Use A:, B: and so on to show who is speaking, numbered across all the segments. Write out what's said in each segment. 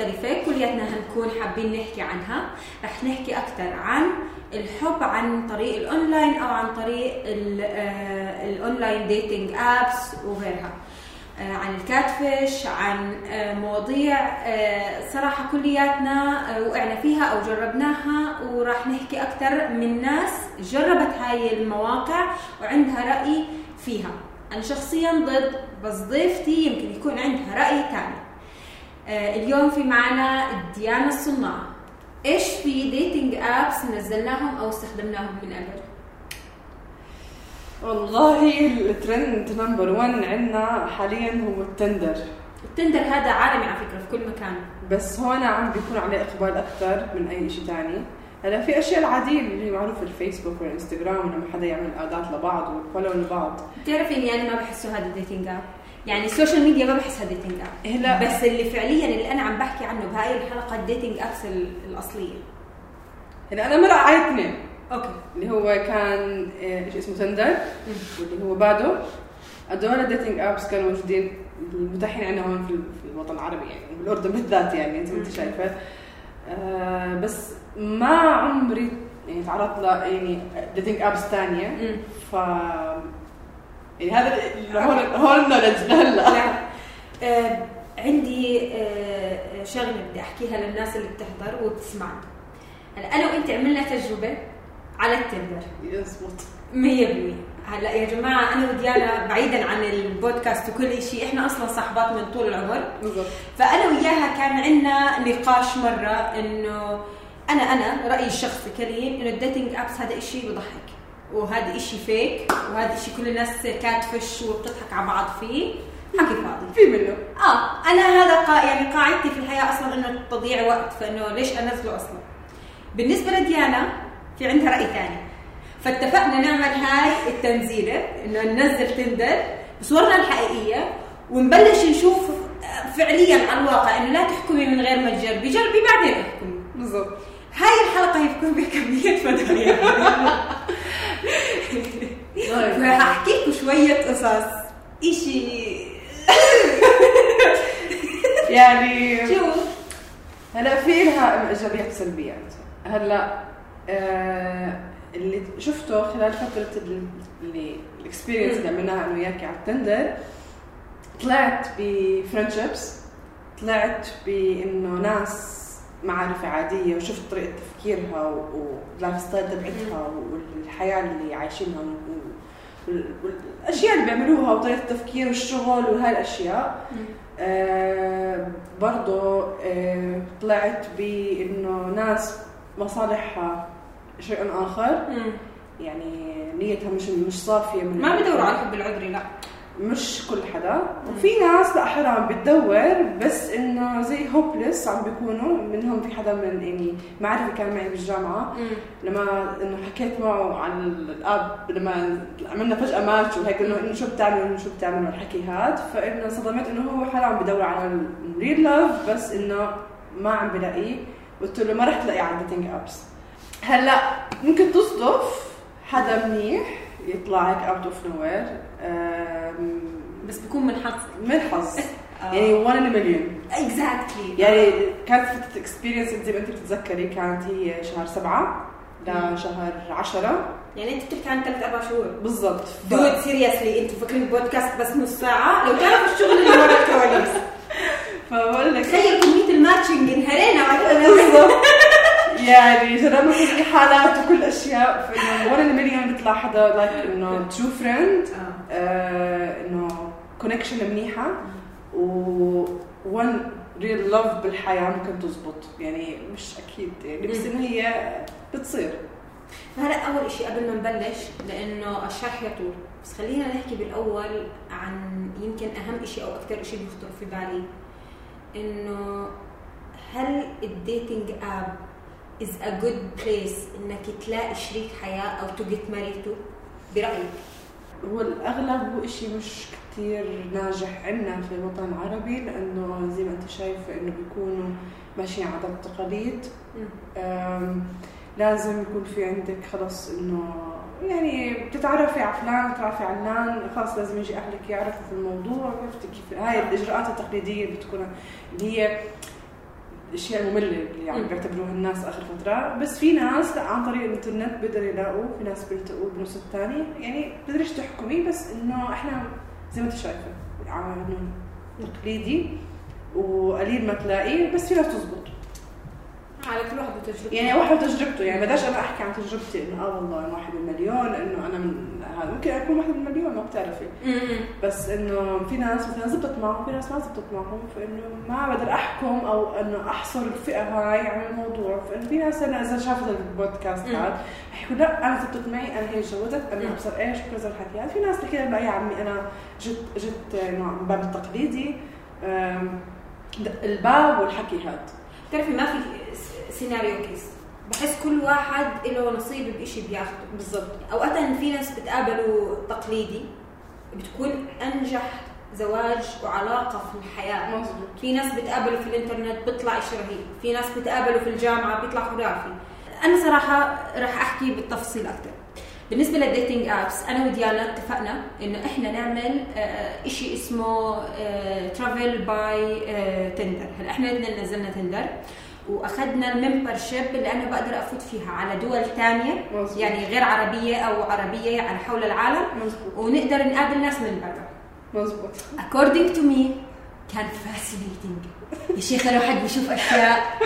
A: مختلفة. كلياتنا هنكون حابين نحكي عنها. رح نحكي أكثر عن الحب عن طريق الأونلاين أو عن طريق ال- ال online dating apps وغيرها. آه، عن ال catfish عن آه، مواضيع آه، صراحة كلياتنا وقعنا فيها أو جربناها. وراح نحكي أكثر من ناس جربت هاي المواقع وعندها رأي فيها. أنا شخصيا ضد بس ضيفتي يمكن يكون عندها رأي ثاني اليوم في معنا ديانا الصناع. إيش في dating apps نزلناهم أو استخدمناهم من قبل
B: والله ال trend number 1 عندنا حاليا هو التندر
A: التندر هذا عالمي على فكرة في كل مكان.
B: بس هون عم بيكون عليه إقبال أكثر من أي شيء ثاني هلا في أشياء العادية اللي هي معروفة الفيسبوك والإنستغرام لما حدا يعمل addات لبعض وال follow لبعض.
A: بتعرفي اني أنا ما بحسه هذا dating app يعني ال social media ما بحسها dating app
B: هلا
A: بس اللي فعليا اللي أنا عم بحكي عنه بهاي الحلقة ال dating apps ال- الأصلية.
B: هلا أنا مرق علي اثنين.
A: أوكي.
B: اللي هو كان إيش اسمه تندر واللي هو بادو هدول ال dating apps كانوا موجودين متاحين عندنا هون في الوطن العربي يعني بالأردن بالذات يعني أنت أنت شايفة. آه بس ما عمري يعني تعرضت ل يعني dating apps
A: ثانية.
B: ف يعني هذا هون هون ال knowledge. لهلا
A: لا. آه عندي آه شغلة بدي أحكيها للناس اللي بتحضر وبتسمعنا. هلا أنا وانت عملنا تجربة على التندر.
B: يزبط
A: 100% هلا يا جماعة أنا وديانا بعيدا عن البودكاست وكل شيء إحنا أصلا صاحبات من طول العمر.
B: بالضبط.
A: فأنا وياها كان عندنا نقاش مرة إنه أنا أنا رأيي الشخصي clear إنه ال dating apps هذا إشي بضحك. وهذا إشي fake وهذا إشي كل الناس catfish وبتضحك على بعض فيه. حكي فاضي.
B: في منه
A: آه أنا هذا قا يعني قاعدتي في الحياة أصلا إنه تضييع وقت فإنه ليش أنزله أصلا؟ بالنسبة لديانا في عندها رأي ثاني فاتفقنا نعمل هاي التنزيله إنه ننزل تندر بصورنا الحقيقية ونبلش نشوف فعليا على الواقع إنه لا تحكمي من غير ما تجربي. جربي بعدين احكمي
B: بالضبط.
A: هاي الحلقة هي بتكون بكمية فدايا
B: طيب.
A: راح احكي لكم شوية قصص. إشي.
B: يعني
A: شو؟
B: هلا في لها ايجابيات وسلبيات هلأ آه اللي شفته خلال فترة ال- اللي ال experience اللي عملناها أنا وياكي على التندر طلعت ب friendships طلعت بإنه ناس معارف عادية وشفت طريقة تفكيرها وال lifestyle تبعتها والحياة اللي عايشينها والأشياء اللي بيعملوها وطريقة التفكير والشغل وهاي الاشياء آه برضو آه طلعت بإنه ناس مصالحها شيء آخر.
A: مم.
B: يعني نيتها مش مش صافية من
A: ما بدوروا على الحب العذري لا.
B: مش كل حدا. وفي ناس لا حرام بتدور بس إنه زي hopeless عم بيكونوا منهم في حدا من يعني معرفه كان معي بالجامعة. لما إنه حكيت معه عن ال app لما عملنا فجأة ماتش وهيك إنه إنه شو بتعمل شو بتعمل والحكي هاد فإنه صدمت إنه هو حالا عم بدور على ال real love بس إنه ما عم بلاقيه قلت له ما رح تلاقيه على ال dating apps هلأ ممكن تصدف حدا منيح يطلع هيك out of nowhere
A: بس بكون من حظ.
B: من حظ يعني 1 in million
A: exactly
B: يعني كانت فترة experience زي ما انت بتتذكري كانت هي شهر سبعة لشهر عشرة.
A: يعني انت بتحكي عن ثلاث أربع شهور.
B: بالضبط. ف-
A: dude seriously أنتوا فاكرين البودكاست بس نص ساعة؟ لو تعرفوا الشغل اللي ورا الكواليس.
B: فبقول لك.
A: تخيل كمية ال matching انهرينا
B: بالضبط. يعني جربنا كل حالات وكل أشياء. فانه 1 in million بيطلع حدا like انه true friend إنه connection منيحة. و one real love بالحياة ممكن تزبط. يعني مش أكيد. يعني بس إنه هي بتصير.
A: هلا أول شيء قبل ما نبلش لأنه الشرح يطول. بس خلينا نحكي بالأول عن يمكن أهم شيء أو أكثر شيء بيخطر في بالي. إنه هل ال dating app is a good place إنك تلاقي شريك حياة أو get married to. برأيك؟
B: هو الأغلب هو إشي مش كتير ناجح عندنا في الوطن العربي لأنه زي ما أنت شايفة إنه بيكونوا ماشيين عادات وتقاليد أم، لازم يكون في عندك خلص إنه يعني بتتعرفي على فلان بتتعرفي على علان خلاص لازم يجي أهلك يعرفوا في الموضوع عرفتي كيف؟ هاي الإجراءات التقليدية بتكون اللي هي الأشياء المملة اللي عم بيعتبروها الناس آخر فترة. بس في ناس لا عن طريق الإنترنت بيقدروا يلاقوا في ناس بيلتقوا بنص الثاني يعني بتقدريش تحكمي بس إنه إحنا زي ما أنت شايفة عامل تقليدي وقليل ما تلاقيه بس في ناس تزبط.
A: على كل واحد وتجربته
B: يعني واحد تجربته يعني بداش أنا أحكي عن تجربتي إنه آه والله واحد من مليون إنه أنا من هذا. ممكن أكون واحد من مليون ما بتعرفي. بس إنه في ناس مثلا زبطت معهم في ناس ما زبطت معهم فإنه ما بقدر أحكم أو إنه أحصر الفئة هاي عن الموضوع. فإنه في ناس أنا إذا شافت البودكاست هذا حيقول لا أنا زبطت معي أنا هي تجوزت أنا أبصر إيش وكذا الحكي هذا. في ناس تحكي لا يا عمي أنا جت جت انه من باب التقليدي الباب والحكي هذا
A: بتعرفي ما في سيناريو كيس؟ بحس كل واحد له نصيب بشيء بياخده.
B: بالضبط.
A: اوقات في ناس بتقابلوا تقليدي بتكون أنجح زواج وعلاقة في الحياة.
B: مظبوط.
A: في ناس بتقابلوا في الإنترنت بيطلع شيء رهيب. في ناس بتقابلوا في الجامعة بيطلع خرافي. أنا صراحة راح أحكي بالتفصيل أكثر بالنسبة لل dating apps أنا وديانا اتفقنا إنه إحنا نعمل آه، شيء اسمه travel by Tinder هلا إحنا الاثنين نزلنا Tinder وأخذنا ال membership اللي أنا بقدر أفوت فيها على دول
B: ثانية.
A: يعني غير عربية أو عربية على حول العالم.
B: مظبوط.
A: ونقدر نقابل ناس من برا.
B: مظبوط.
A: According to me كان fascinating. يا شيخ الواحد بيشوف أشياء.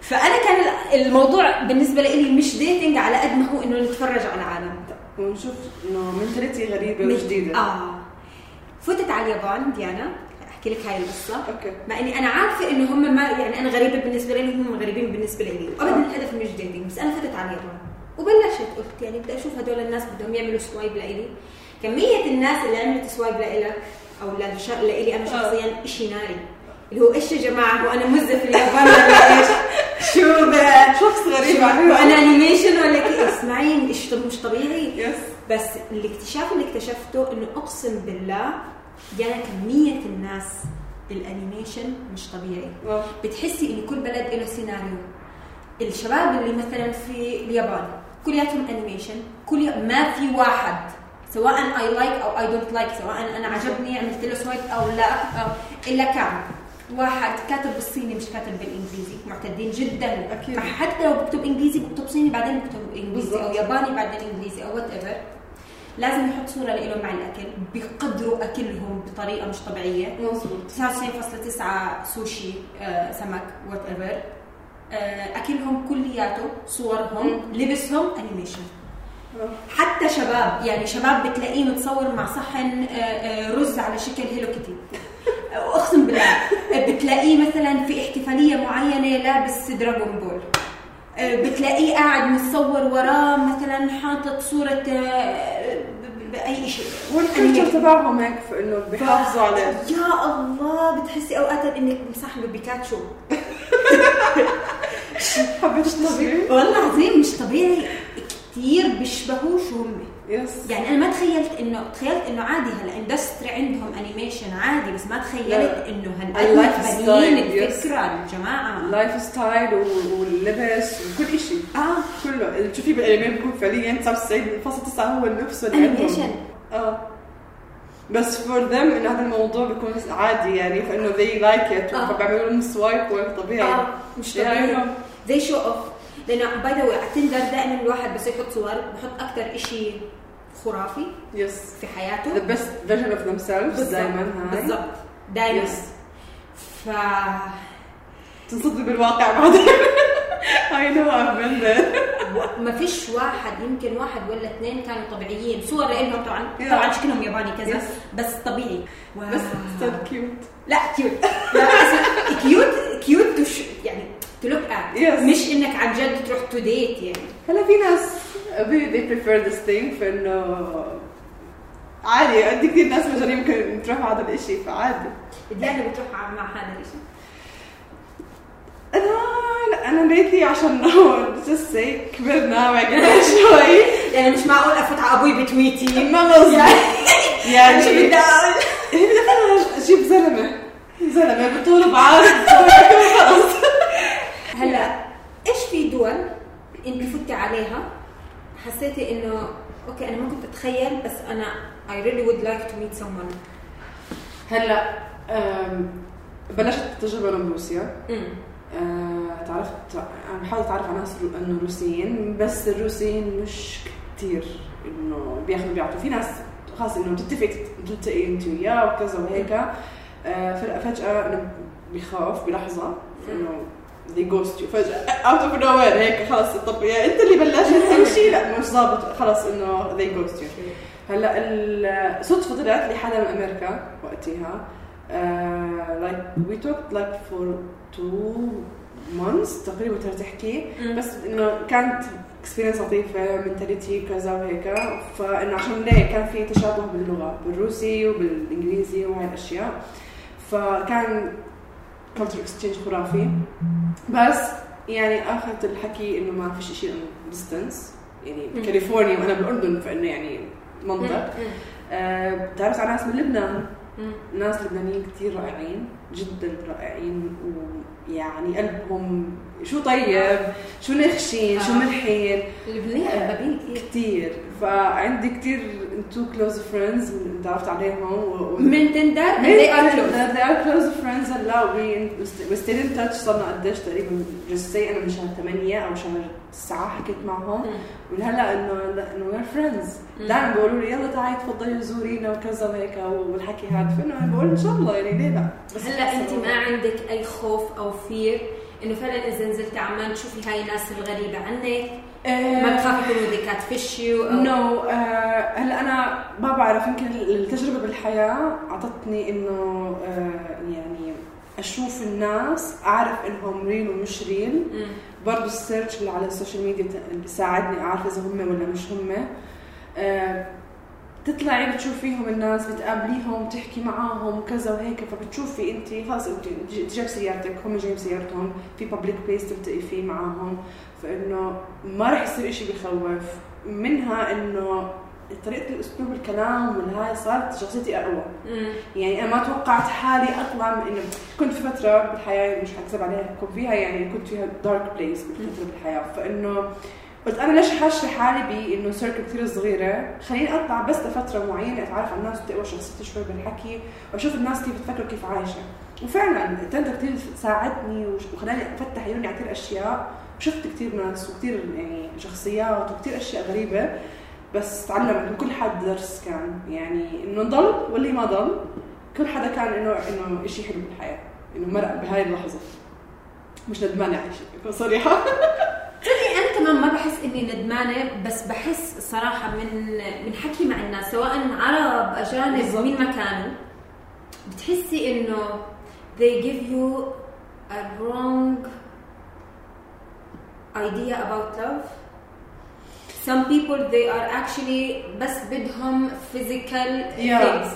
A: فأنا كان الموضوع بالنسبة لي مش dating على قد ما هو إنه نتفرج على العالم.
B: ونشوف إنه mentality
A: غريبة
B: وجديدة.
A: آه. فتت على اليابان ديانا. أحكي لك هاي القصة.
B: okay.
A: مع إني أنا عارفة إنه هم ما يعني أنا غريبة بالنسبة لي هم غريبين بالنسبة لي. وابدا الهدف مش dating بس أنا فتت اليابان وبلشت قلت يعني بدي أشوف هدول الناس بدهم يعملوا swipe لإلي. كمية الناس اللي عملت swipe لإلك أو لإلي أنا شخصيا شيء ناري. اللي هو إيش يا جماعة؟ هو أنا مزه في اليابان ولا إيش؟ شو ب-
B: شخص غريب.
A: هو؟ أنا animation ولا كيف اسمعي مش طبيعي.
B: yes
A: بس الاكتشاف اللي اكتشفته إنه أقسم بالله يعني كميه الناس ال animation مش طبيعي. بتحسي إن كل بلد له سيناريو الشباب اللي مثلا في اليابان كلياتهم animation كل ما في واحد سواء I like أو I don't like سواء أنا عجبني عملت له swipe أو لا أو إلا كان واحد كاتب بالصيني مش كاتب بالإنجليزي معتدين جدا
B: أكيد.
A: فحتى لو بكتب إنجليزي بكتب صيني بعدين بكتب إنجليزي أو
B: بالضبط.
A: ياباني بعدين إنجليزي أو whatever لازم يحط صورة له مع الأكل بيقدروا أكلهم بطريقة مش طبيعية.
B: مظبوط.
A: 99.9 سوشي آه، سمك whatever أكلهم كلياته صورهم لبسهم animation
B: آه.
A: حتى شباب يعني شباب بتلاقيه متصور مع صحن آه، آه، رز على شكل Hello Kitty أقسم بالله. آه، بتلاقيه مثلا في احتفالية معينة لابس Dragon Ball آه، بتلاقيه قاعد متصور وراه مثلا حاطط صورة آه، بأي شيء.
B: وال culture تبعهم هيك إنه بيحافظوا عليه؟
A: يا الله بتحسي أوقات إنك مصاحبه بيكاتشو.
B: حبيت الطبيعي
A: والله العظيم مش طبيعي. كثير بيشبهوش هم.
B: yes
A: يعني أنا ما تخيلت انه تخيلت إنه عادي هلا industry عندهم animation عادي بس ما تخيلت.
B: إنه
A: هالقد بنين. الفكرة الجماعة.
B: ال lifestyle واللبس وكل شيء
A: آه.
B: كله. اللي تشوفيه بالانمي بيكون فعليا 99.9 هو نفسه اللي.
A: animation
B: آه. بس for them انه هذا الموضوع بيكون عادي يعني فإنه they like it.
A: آه.
B: فبيعملوا لهم swipe طبيعي.
A: آه. مش طبيعي. زي show off لأنه by the way على Tinder دائما الواحد بس يحط صور بحط أكثر شيء خرافي
B: yes
A: في حياته.
B: The best version of themselves دائما هاي
A: بالضبط. دائما
B: yes
A: ف
B: تنصدم بالواقع بعدين. I know I've
A: ما فيش واحد يمكن واحد ولا اثنين كانوا طبيعيين. صور لهم طبعا.
B: Yeah.
A: طبعا شكلهم ياباني كذا.
B: Yes.
A: بس طبيعي. wow.
B: بس still cute.
A: لا cute لا cute cute يعني look at.
B: Yes.
A: مش إنك عن جد تروح to date يعني.
B: هلا في ناس they they prefer this thing فانه عادي عندي كثير ناس مجانين ممكن تروح على هذا الشيء فعادي.
A: ديانا بتروح مع مع هذا الشيء
B: أنا لا أنا lately عشان just say كبرنا وعقلنا شوي.
A: يعني مش معقول أفوت على أبوي بتويتي؟
B: ما غصب
A: يعني شو بدي أقول
B: يعني أجيب زلمة. زلمة بطول بعرض خلص
A: هلا إيش في دول انت فتي عليها حس حسيتي إنه okay أنا ما كنت اتخيل بس أنا I really would like to meet someone.
B: هلأ بلشت التجربه من روسيا. آه، تعرفت عم بحاول أتعرف على ناس إنه روسيين بس الروسيين مش كثير إنه بياخذوا بيعطوا. في ناس خاص إنه بتتفق تلتقي أنت وياه وكذا وهيك. آه، ف- فجأة انه بيخاف بلحظة إنه they ghost you. فجأة out of nowhere هيك خلص طب يا أنت اللي بلشت امشي لا مش ظابط خلص إنه they ghost you. هلأ صدفة طلعت لي حدا من أمريكا وقتها. like we talk like for two months تقريبا تحكي. بس إنه كانت experience لطيفة mentality كذا وهيك. فإنه عشان ليه؟ كان في تشابه باللغة بالروسي وبالإنجليزي وهاي الأشياء. فكان culture exchange خرافي بس يعني أخذت الحكي إنه ما فيش شيء انه distance يعني
A: مم.
B: بكاليفورنيا وأنا بالاردن فإنه يعني منطق. آه، تعرفت على ناس من لبنان. ناس لبنانيين كثير رائعين جدا رائعين ويعني قلبهم شو طيب شو نخشين شو
A: آه.
B: ملحين
A: اللبنانيين حبابين كثير
B: كثير فعندي كثير two close friends تعرفت عليهم و...
A: من Tinder they are close.
B: they are close friends هلا we we stayed in touch. صرنا قديش تقريبا just say أنا من شهر 8 أو شهر 9 حكيت معهم. ولهلا انه إنه we're
A: friends.
B: دائما بيقولوا لي يلا تعي تفضلي زورينا وكذا وهيك والحكي هذا فإنه أنا بقول إن شاء الله يعني ليه لا. بس
A: هلا انت ما عندك أي خوف أو fear إنه فعلا إذا نزلت عمان تشوفي هاي الناس الغريبة عنك ما بتخافي يكونوا they catfish you أو
B: no هلا أنا ما بعرف يمكن التجربة بالحياة أعطتني إنه آه، يعني أشوف الناس أعرف إنهم real ومش
A: real.
B: برضه ال search اللي على ال social media بيساعدني أعرف إذا هم ولا مش هم آه، تطلعي بتشوفيهم الناس بتقابليهم بتحكي معاهم وكذا وهيك فبتشوفي انت خلص انت جايب سيارتك هم جايب سيارتهم في public place تلتقي فيه معاهم فإنه ما رح يصير إشي بخوف. منها إنه طريقة الأسلوب الكلام والهاي صارت شخصيتي أقوى.
A: مم.
B: يعني أنا ما توقعت حالي أطلع من إنه كنت في فترة بالحياة مش حكذب عليها كنت فيها يعني كنت فيها دارك بليس بالفترة بالحياة. فإنه قلت أنا ليش حاشر حالي بانه سيركل كثير صغيرة؟ خليني أطلع بس لفترة معينة أتعرف على الناس تقوى شخصيتي شوي بالحكي وأشوف الناس كيف بتفكر كيف عايشة. وفعلا تندر كثير ساعدني وخلاني أفتح عيوني على كثير أشياء وشفت كثير ناس وكثير يعني شخصيات وكثير أشياء غريبة. بس تعلمت من كل حد درس كان يعني إنه ضل واللي ما ضل. كل حدا كان انه إنه شيء حلو بالحياة إنه مرق بهاي اللحظة. مش ندمانه على شيء صريحة.
A: تصدقي أنا كمان ما بحس إني ندمانة بس بحس صراحة من من حكي مع الناس سواء عرب
B: أجانب.
A: مين ما كانوا بتحسي إنه they give you a wrong idea about love some people they are actually بس بدهم physical
B: Yeah.
A: things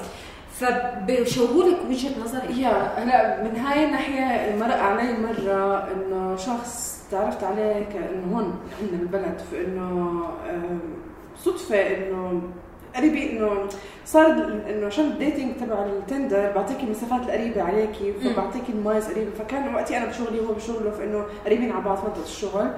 A: فبيشوهوا لك وجهة نظرك
B: يا هلا من هاي الناحية مرق علي مرة إنه شخص تعرفت عليه كأنه هون عندنا بالبلد فانه صدفة إنه قريبي إنه صار إنه عشان ال dating تبع التندر بعطيكي المسافات القريبة عليكي فبعطيكي ال miles قريبة فكان وقتي أنا بشغلي وهو بشغله فإنه قريبين على بعض منطقه الشغل.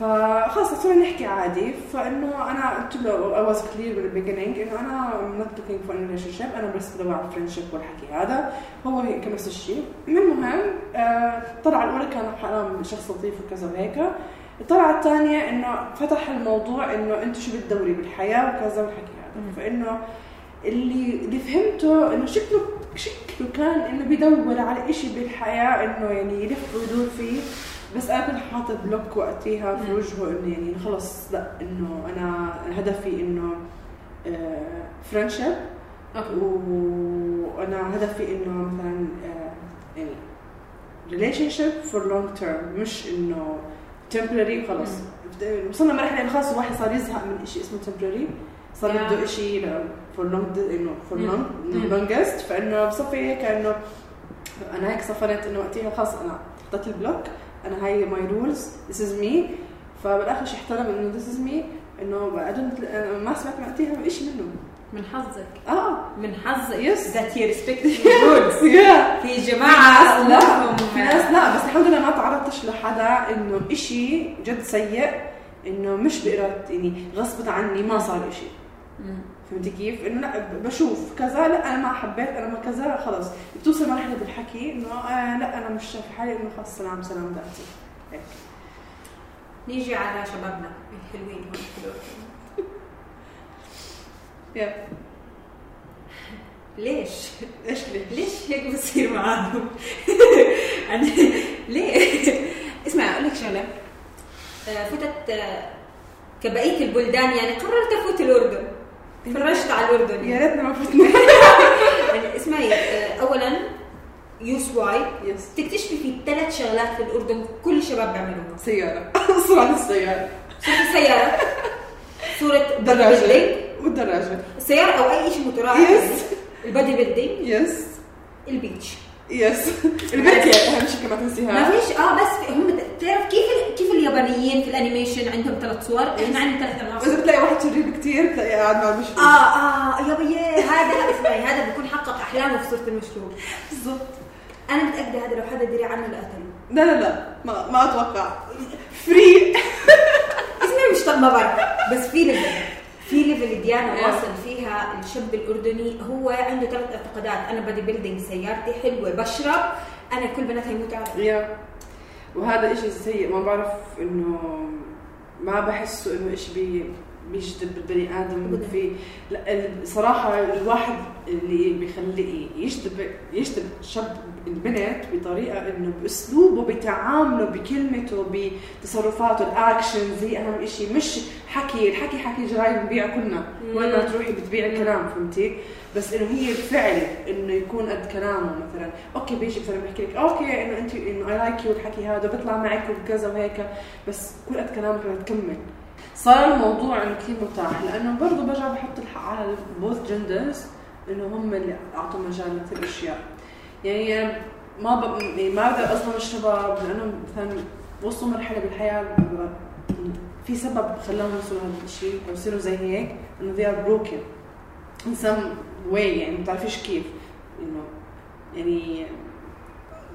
B: فخلص صرنا نحكي عادي. فإنه أنا قلت له I was clear من ال beginning إنه أنا not looking for a relationship أنا بس بدور على friendship والحكي هذا. هو هيك نفس الشيء. المهم آه طلع الاولى كان حرام شخص لطيف وكذا وهيك. الطلعة الثانية إنه فتح الموضوع إنه انت شو بتدوري بالحياة وكذا والحكي هذا. فإنه اللي اللي فهمته إنه شكله شكله كان إنه بيدور على إشي بالحياة إنه يعني يلف ويدور فيه. بس أنا كنت حاطة block وقتها في. وجهه إنه يعني خلص لأ إنه أنا هدفي إنه friendship وأنا هدفي إنه مثلا آه، يعني relationship for long term مش إنه temporary وخلص وصلنا مرحلة إنه خلص الواحد صار يزهق من شيء اسمه temporary صار. بده شيء for long
A: إنه
B: for.
A: long.
B: longest فإنه بصفي هيك إنه أنا هيك صفنت إنه وقتها خلص أنا حطيت ال block أنا هاي my rules this is me فبالآخر شي احترم إنه this is me إنه ما سمعت وقتها شيء منه.
A: من حظك.
B: آه.
A: من حظك. He respects your rules.
B: يا
A: في جماعة
B: لا. في ناس لا. بس الحمد لله ما تعرضتش لحدا إنه إشي جد سيء. إنه مش بإرادتي. يعني غصبا عني ما صار
A: مم.
B: فهمتي كيف؟ إنه لا بشوف كذا لا أنا ما حبيت أنا ما كذا خلص بتوصل مرحلة بالحكي إنه آه لا أنا مش شايفة حالي إنه خلص سلام سلام ذاتي هيك
A: نيجي على شبابنا الحلوين هون.
B: يا
A: ليش؟
B: إيش ليش؟
A: ليش هيك بصير معاهم؟ يعني ليه؟ اسمع أقول لك شغلة آه، فتت آه، كبقية البلدان يعني قررت افوت الأردن فرجت على الاردن
B: يا ريتنا ما فتنا
A: يعني اسمعي آه، اولا يوس واي
B: يس
A: تكتشفي في ثلاث شغلات في الأردن كل الشباب بيعملوها.
B: سيارة. سرعة السيارة.
A: صورة السيارة. صورة
B: دراجة. والدراجة.
A: السيارة أو أي شيء متراكم
B: يس.
A: البودي بيلدينج
B: يس
A: البيتش.
B: يس البنت يعني أهم شيء
A: ما
B: تنسيها.
A: فيش آه بس هم بتعرف كيف كيف اليابانيين في الانيميشن عندهم ثلاث صور؟ إحنا عندنا ثلاث
B: وإذا
A: عناصر
B: بتلاقي واحد شرير كثير بتلاقيه قاعد مع المشروع
A: آه آه يابا هذا اسمعي هذا بيكون حقق أحلامه في صورة المشروع
B: بالضبط.
A: أنا متأكدة هذا لو حدا دري عنه لقتله
B: لا لا لا. ما ما أتوقع. فري
A: اسمعي مش طب ما بعرف. بس في ليفل في ليفل ديانا
B: إيه.
A: واصل فيها الشاب الأردني هو عنده ثلاث اعتقادات. أنا بادي بيلدينج سيارتي حلوة بشرب أنا كل بنات هيموتوا علي
B: يا. وهذا إشي سيء ما بعرف إنه ما بحسه إنه إشي بي بيجذب البني
A: آدم.
B: في لا صراحة الواحد اللي بيخليه يجذب يجذب شاب البنت بطريقة إنه بأسلوبه بتعامله بكلمته بتصرفاته ال actions هي أهم إشي. مش حكي الحكي حكي جرايد بنبيع كلنا. وين ما تروحي بتبيع الكلام فهمتي؟ بس إنه هي الفعل إنه يكون قد كلامه مثلا. okay بيجي مثلا بيحكي لك okay إنه انت إنه I like you الحكي هذا بيطلع معك وكذا وهيك. بس كل قد كلامك بدها تكمل. صار الموضوع انه كثير متاح لأنه برضه برجع بحط الحق على both genders إنه هم اللي أعطوا مجال لكثير أشياء. يعني ما ب... يعني ما بقدر اظلم الشباب لأنه مثلا وصلوا مرحله بالحياة في سبب خلاهم يوصلوا هذا الشيء أو يصيروا زي هيك إنه they are broken in some way. يعني ما بتعرفيش كيف. إنه يعني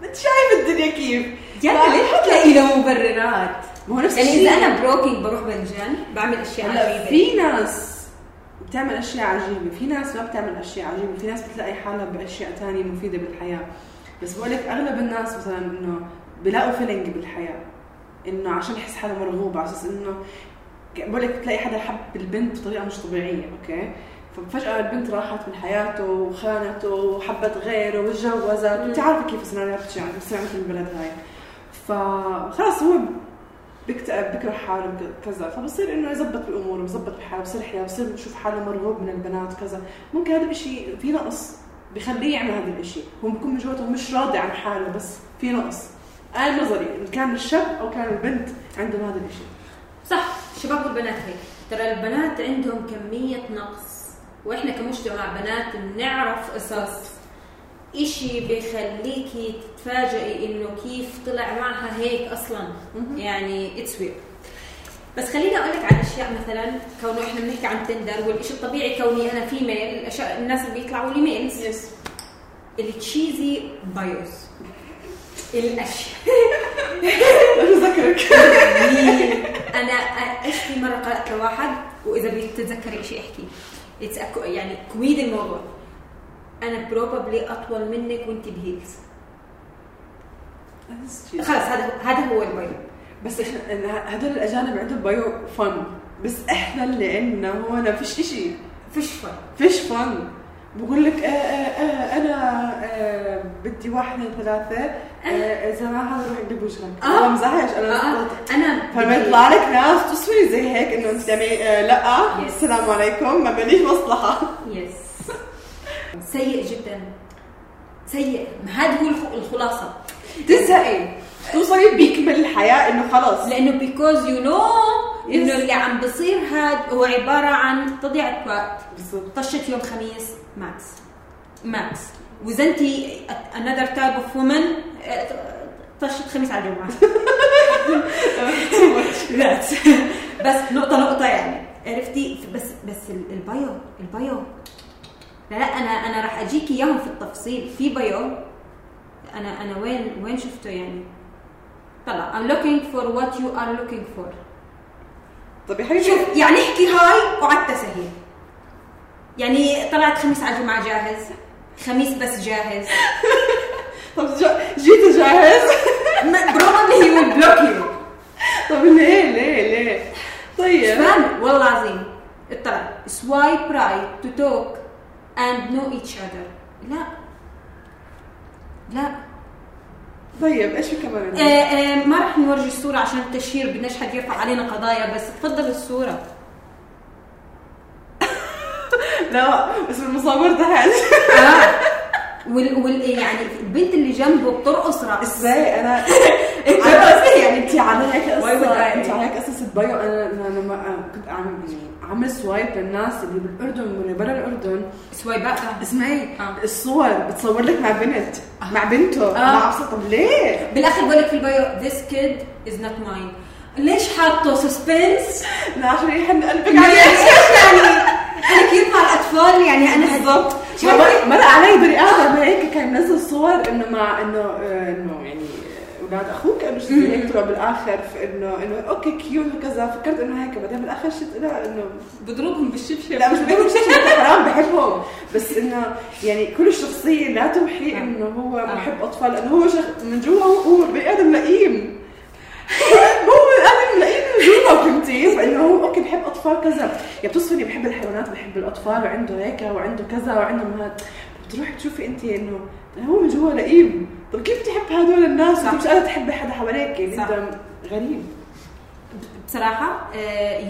B: انت شايف الدنيا كيف. لا.
A: ليه حتلاقي له مبررات؟
B: ما هو نفس
A: يعني
B: الشيء.
A: إذا أنا بروكينج بروح بنجان بعمل أشياء
B: هلا
A: عجيبة.
B: في ناس بتعمل أشياء عجيبة في ناس ما بتعمل أشياء عجيبة في ناس بتلاقي حالها بأشياء تانية مفيدة بالحياة. بس بقول لك أغلب الناس مثلا إنه بلاقوا فيلينج بالحياة إنه عشان يحس حاله مرغوب على أساس إنه بقول لك بتلاقي حدا حب البنت بطريقة مش طبيعية أوكي؟ ففجأة البنت راحت من حياته وخانته وحبت غيره وتجوزت. انت عارفه كيف السيناريوهات بتصير يعني بتصير مثل البلد هاي. فخلص هو بيكتئب بكره حاله كذا. فبصير إنه يظبط باموره بظبط بحاله بصير حياة بصير بشوف حاله مرغوب من البنات كذا. ممكن هذا الشيء في نقص بخليه يعمل هذا الشيء هو بيكون من جواته مش راضي عن حاله بس في نقص. أنا نظري إن كان الشاب أو كان البنت عندهم هذا الشيء
A: صح. الشباب والبنات هيك. ترى البنات عندهم كمية نقص. وإحنا كمجتمع بنات بنعرف قصص إشي بيخليكي تتفاجئي إنه كيف طلع معها هيك
B: أصلا.
A: يعني it's weird بس خليني أقول لك عن أشياء مثلا كونه إحنا بنحكي عن تندر والشيء الطبيعي كوني أنا female الاشياء الناس اللي بيطلعوا لي males
B: yes
A: ال cheesy bios الأشياء.
B: بذكرك
A: أنا إيش في مرة قرأت لواحد وإذا بتتذكري شيء أحكي. يعني كوميد الموضوع أنا probably أطول منك وانت ب heels. خلص هذا هذا هو ال bio
B: بس إحنا هدول الأجانب عندهم bio fun. بس إحنا اللي عندنا هون فيش إشي.
A: فيش فن.
B: فيش فن. بقول لك آه آه آه أنا آه بدي واحد اثنين ثلاثة آه إذا ما هذا روح اقلب وجهك
A: آه.
B: أنا مزهج أنا
A: آه. أنا
B: فلما يطلع لك ناس تصفي زي هيك إنه أنت آه لا. السلام عليكم. ما بليش مصلحة.
A: يس سيء جدا. سيء. هذا هو الخ- الخلاصة.
B: تزهقي توصلي بيك من الحياة إنه خلص
A: لأنه بيكوز يو نو. إنه اللي عم بصير هاد هو عبارة عن تضييع وقت
B: بالضبط.
A: طشت يوم خميس. max max وإذا أنت another type of woman آه، طشت خميس على الجمعة. بس نقطة نقطة يعني. عرفتي؟ بس بس ال- ال bio ال bio لا أنا أنا راح اجيك اياهم في التفصيل في bio أنا أنا وين وين شفته يعني؟ طلع I'm looking for what you are looking for.
B: طب يا حبيبي.
A: شوف يعني احكي هاي وعدت سهل يعني طلعت خميس على جمعة جاهز خميس بس جاهز.
B: طب جيت جاهز.
A: probably he will block you.
B: طب ليه ليه ليه؟ طيب.
A: فاهم؟ والله العظيم. اطلع swipe right to talk and know each other لا. لا.
B: طيب إيش في كمان؟
A: آه آه ما راح نورجي الصورة عشان التشهير بدناش حد يرفع علينا قضايا بس تفضل الصورة
B: لا بس بالمصور تحت.
A: آه. وال, وال يعني البنت اللي جنبه بترقص رقص
B: إزاي؟
A: أنا يعني أنت would
B: قصه? أنت على هيك قصة ال bio أنا لما كنت اعمل يعني عامل swipe للناس اللي بالأردن واللي برا الأردن.
A: swipe
B: اسمعي
A: آه.
B: الصور. بتصور لك مع بنت. مع بنته.
A: آه.
B: مع أبسط طب ليه؟
A: بالآخر بقول لك في ال bio this kid is not mine. ليش حاطه suspense؟
B: لا عشان يحن قلبك عليه؟
A: يعني؟ أنا كيف مع الأطفال؟ يعني أنا
B: بالضبط؟ مرق علي بني آدم هيك كان منزل صور إنه مع إنه آه، إنه يعني أولاد أخوك انه هيك طلعوا بالآخر في إنه okay cute وكذا فكرت إنه هيك. بعدين بالآخر شفت لا إنه
A: بضربهم بالشبشب.
B: لا مش بدهم شيء حرام بحبهم. بس إنه يعني كل الشخصية لا توحي
A: آه.
B: إنه هو
A: آه.
B: محب أطفال لأنه هو شخ... من جوا هو- هو بني آدم لئيم هو جوا فهمتي فانه هو أوكي بحب أطفال كذا. يا بتصفني بحب الحيوانات بحب الأطفال وعنده هيك وعنده كذا وعنده هذا بتروحي بتشوفي انت إنه هو من جوا لئيم. طب كيف تحب هدول الناس؟
A: صح.
B: مش قادره تحبي حدا حواليك يعني
A: صح.
B: أنت غريب.
A: بصراحة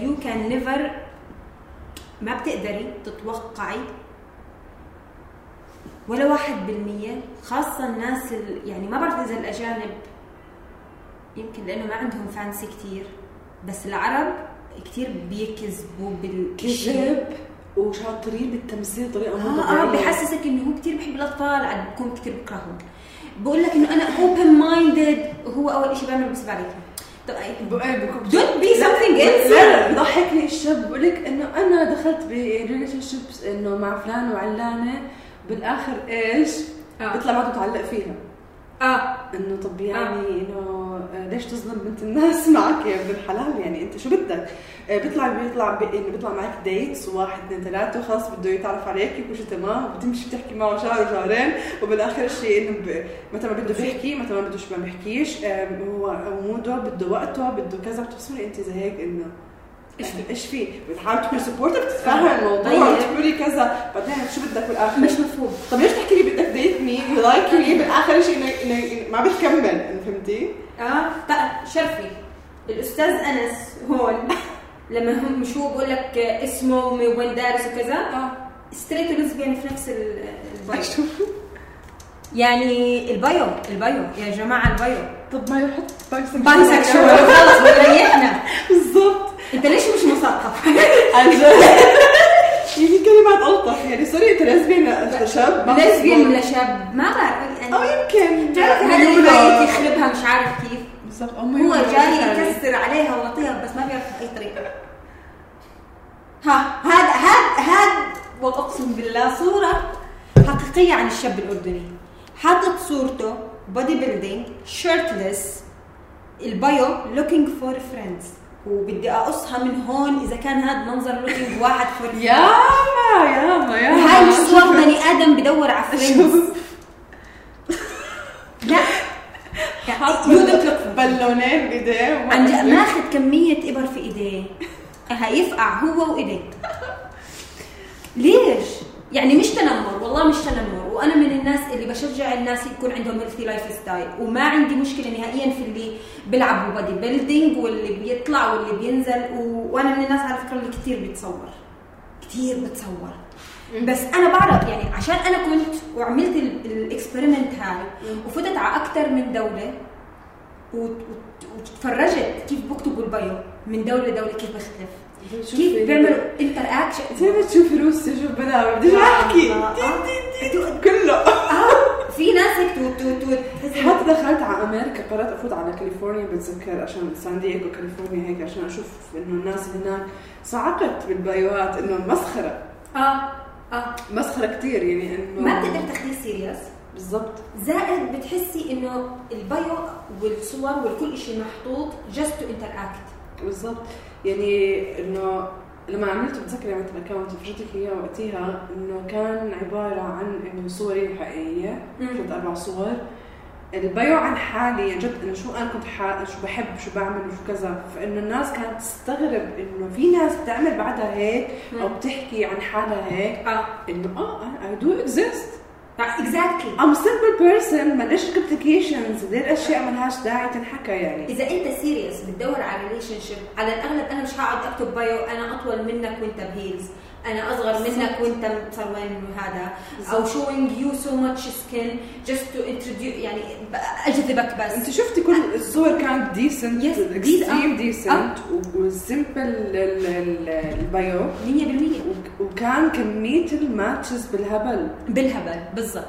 A: يو كان نيفر ما بتقدري تتوقعي ولا واحد بالمية خاصة الناس ال- يعني ما بعرف إذا الأجانب يمكن لأنه ما عندهم فانسي كتير. بس العرب كتير بيكذبوا بالشيء
B: كذب وشاطرين بالتمثيل
A: بطريقة آه
B: آه
A: بحسسك إنه هو كثير بحب الأطفال عاد بكون كثير بكرههم بقول لك إنه أنا open minded هو أول شيء بيعمل بس عليك طب be something else.
B: لا بضحكني الشاب بقول لك إنه أنا دخلت ب relationships إنه مع فلان وعلانة بالآخر إيش؟
A: آه.
B: بيطلع بعده متعلق فيها
A: آه.
B: إنه طب يعني إنه آه، ليش تظلم بنت الناس؟ معك يا ابن الحلال يعني أنت شو بدك؟ آه، بيطلع بيطلع إنه بيطلع معك dates واحد اثنين ثلاثة وخلاص بده يتعرف عليك كل شيء تمام بتمشي بتحكي معه شهر وشهرين وبالآخر شيء إنه متى ما بده بيحكي متى ما بدوش ما بيحكيش هو mood ه بده وقته بده كذا بتحسوني أنت زي هيك إنه
A: إيش في؟
B: بتحاول تكون sportive تتفهم الموضوع.
A: طيب.
B: تقولي كذا. بعدين شو بدك بالآخر؟
A: مش مفهوم.
B: طب ليش تحكي لي بدك date me you like me بالآخر شيء انه ما بتكمل. فهمتي؟
A: آه طيب. شرفي. الأستاذ أنس هون. لما هم شو بقول لك اسمه وين دارس وكذا
B: آه.
A: straight و lesbian في نفس ال- ال bio. يعني ال bio ال bio. يا جماعة ال bio.
B: طب ما يحط bisexual
A: bisexual خلص بيريحنا
B: بالضبط.
A: انت ليش مش مثقف؟
B: عن جد. يعني كلمات ألطف يعني sorry أنت lesbian شاب؟ بتزبط.
A: ولا شاب؟ ما بعرف.
B: أو
A: يعني
B: يمكن
A: بتعرف. اللي جاي يخربها مش عارف كيف.
B: بالضبط أو
A: هو جاي
B: ثانية.
A: يكسر عليها ويعطيها بس ما بيعرف بأي طريقة. ها هذا هذا هذا واقسم بالله صورة حقيقية عن الشاب الأردني. حاطط صورته body building shirtless ال bio looking for friends وبدي أقصها من هون إذا كان هذا منظر looking واحد for
B: ياما ياما ياما.
A: هاي مش صور بني آدم بدور على
B: friends
A: لا.
B: حاط بالونين بإيديه
A: عن جد. ماخذ كمية إبر في إيديه. هيفقع هو وإيديه. ليش؟ يعني مش تنمر والله مش تنمر. وأنا من الناس اللي بشجع الناس يكون عندهم healthy lifestyle وما عندي مشكلة نهائيا في اللي بيلعبوا body building واللي بيطلع واللي بينزل. و... وأنا من الناس على فكرة اللي كثير بتصور. كثير بتصور. بس أنا بعرف يعني عشان أنا كنت وعملت ال experiment هاي وفتت على أكثر من دولة وت- وت- وتفرجت كيف بكتبوا ال bio من دولة لدولة كيف بيختلف
B: شوفي.
A: كيف بيعملوا interaction
B: زي ما تشوفي روسي شوف بلا بديش أحكي.
A: آه، آه.
B: كله.
A: آه في ناس هيك تو تو تو تحس إنه-
B: حتى دخلت على أمريكا قررت أفوت على كاليفورنيا بتذكر عشان سان دييغو كاليفورنيا هيك عشان أشوف إنه الناس هناك. صعقت بال bio ات
A: إنه مسخرة.
B: آه آه. مسخرة كثير يعني إنه
A: ما بتقدر تاخذيه serious
B: بالضبط.
A: زائد بتحسي إنه ال bio والصور والكل شيء محطوط just to interact
B: بالضبط. يعني إنه لما عملت بتذكر عملت ال account فرجيتك اياه وقتها إنه كان عبارة عن إنه صوري
A: مم.
B: ثلاث أربع صور ال bio عن حالي يعني جد إنه شو أنا كنت. شو بحب شو بعمل وشو كذا فإنه الناس كانت تستغرب إنه في ناس بتعمل بعدها هيك
A: أو.
B: بتحكي عن حالها هيك آه إنه آه I do
A: exist
B: exactly a simple person ماليش complications دي الاشياء ملهاش داعي تنحكى يعني.
A: إذا أنت serious بتدور على relationship على الأغلب أنا مش هقعد أكتب bio أنا أطول منك وأنت ب heels. أنا أصغر منك وأنت مصروين وهذا أو showing you so much skin just to introduce يعني أجذبك بس.
B: أنت شفتي كل الصور كانت decent
A: extreme.
B: decent وسمبل البايو
A: 100%
B: وكان كمية الماتشز بالهبل.
A: بالهبل بالضبط.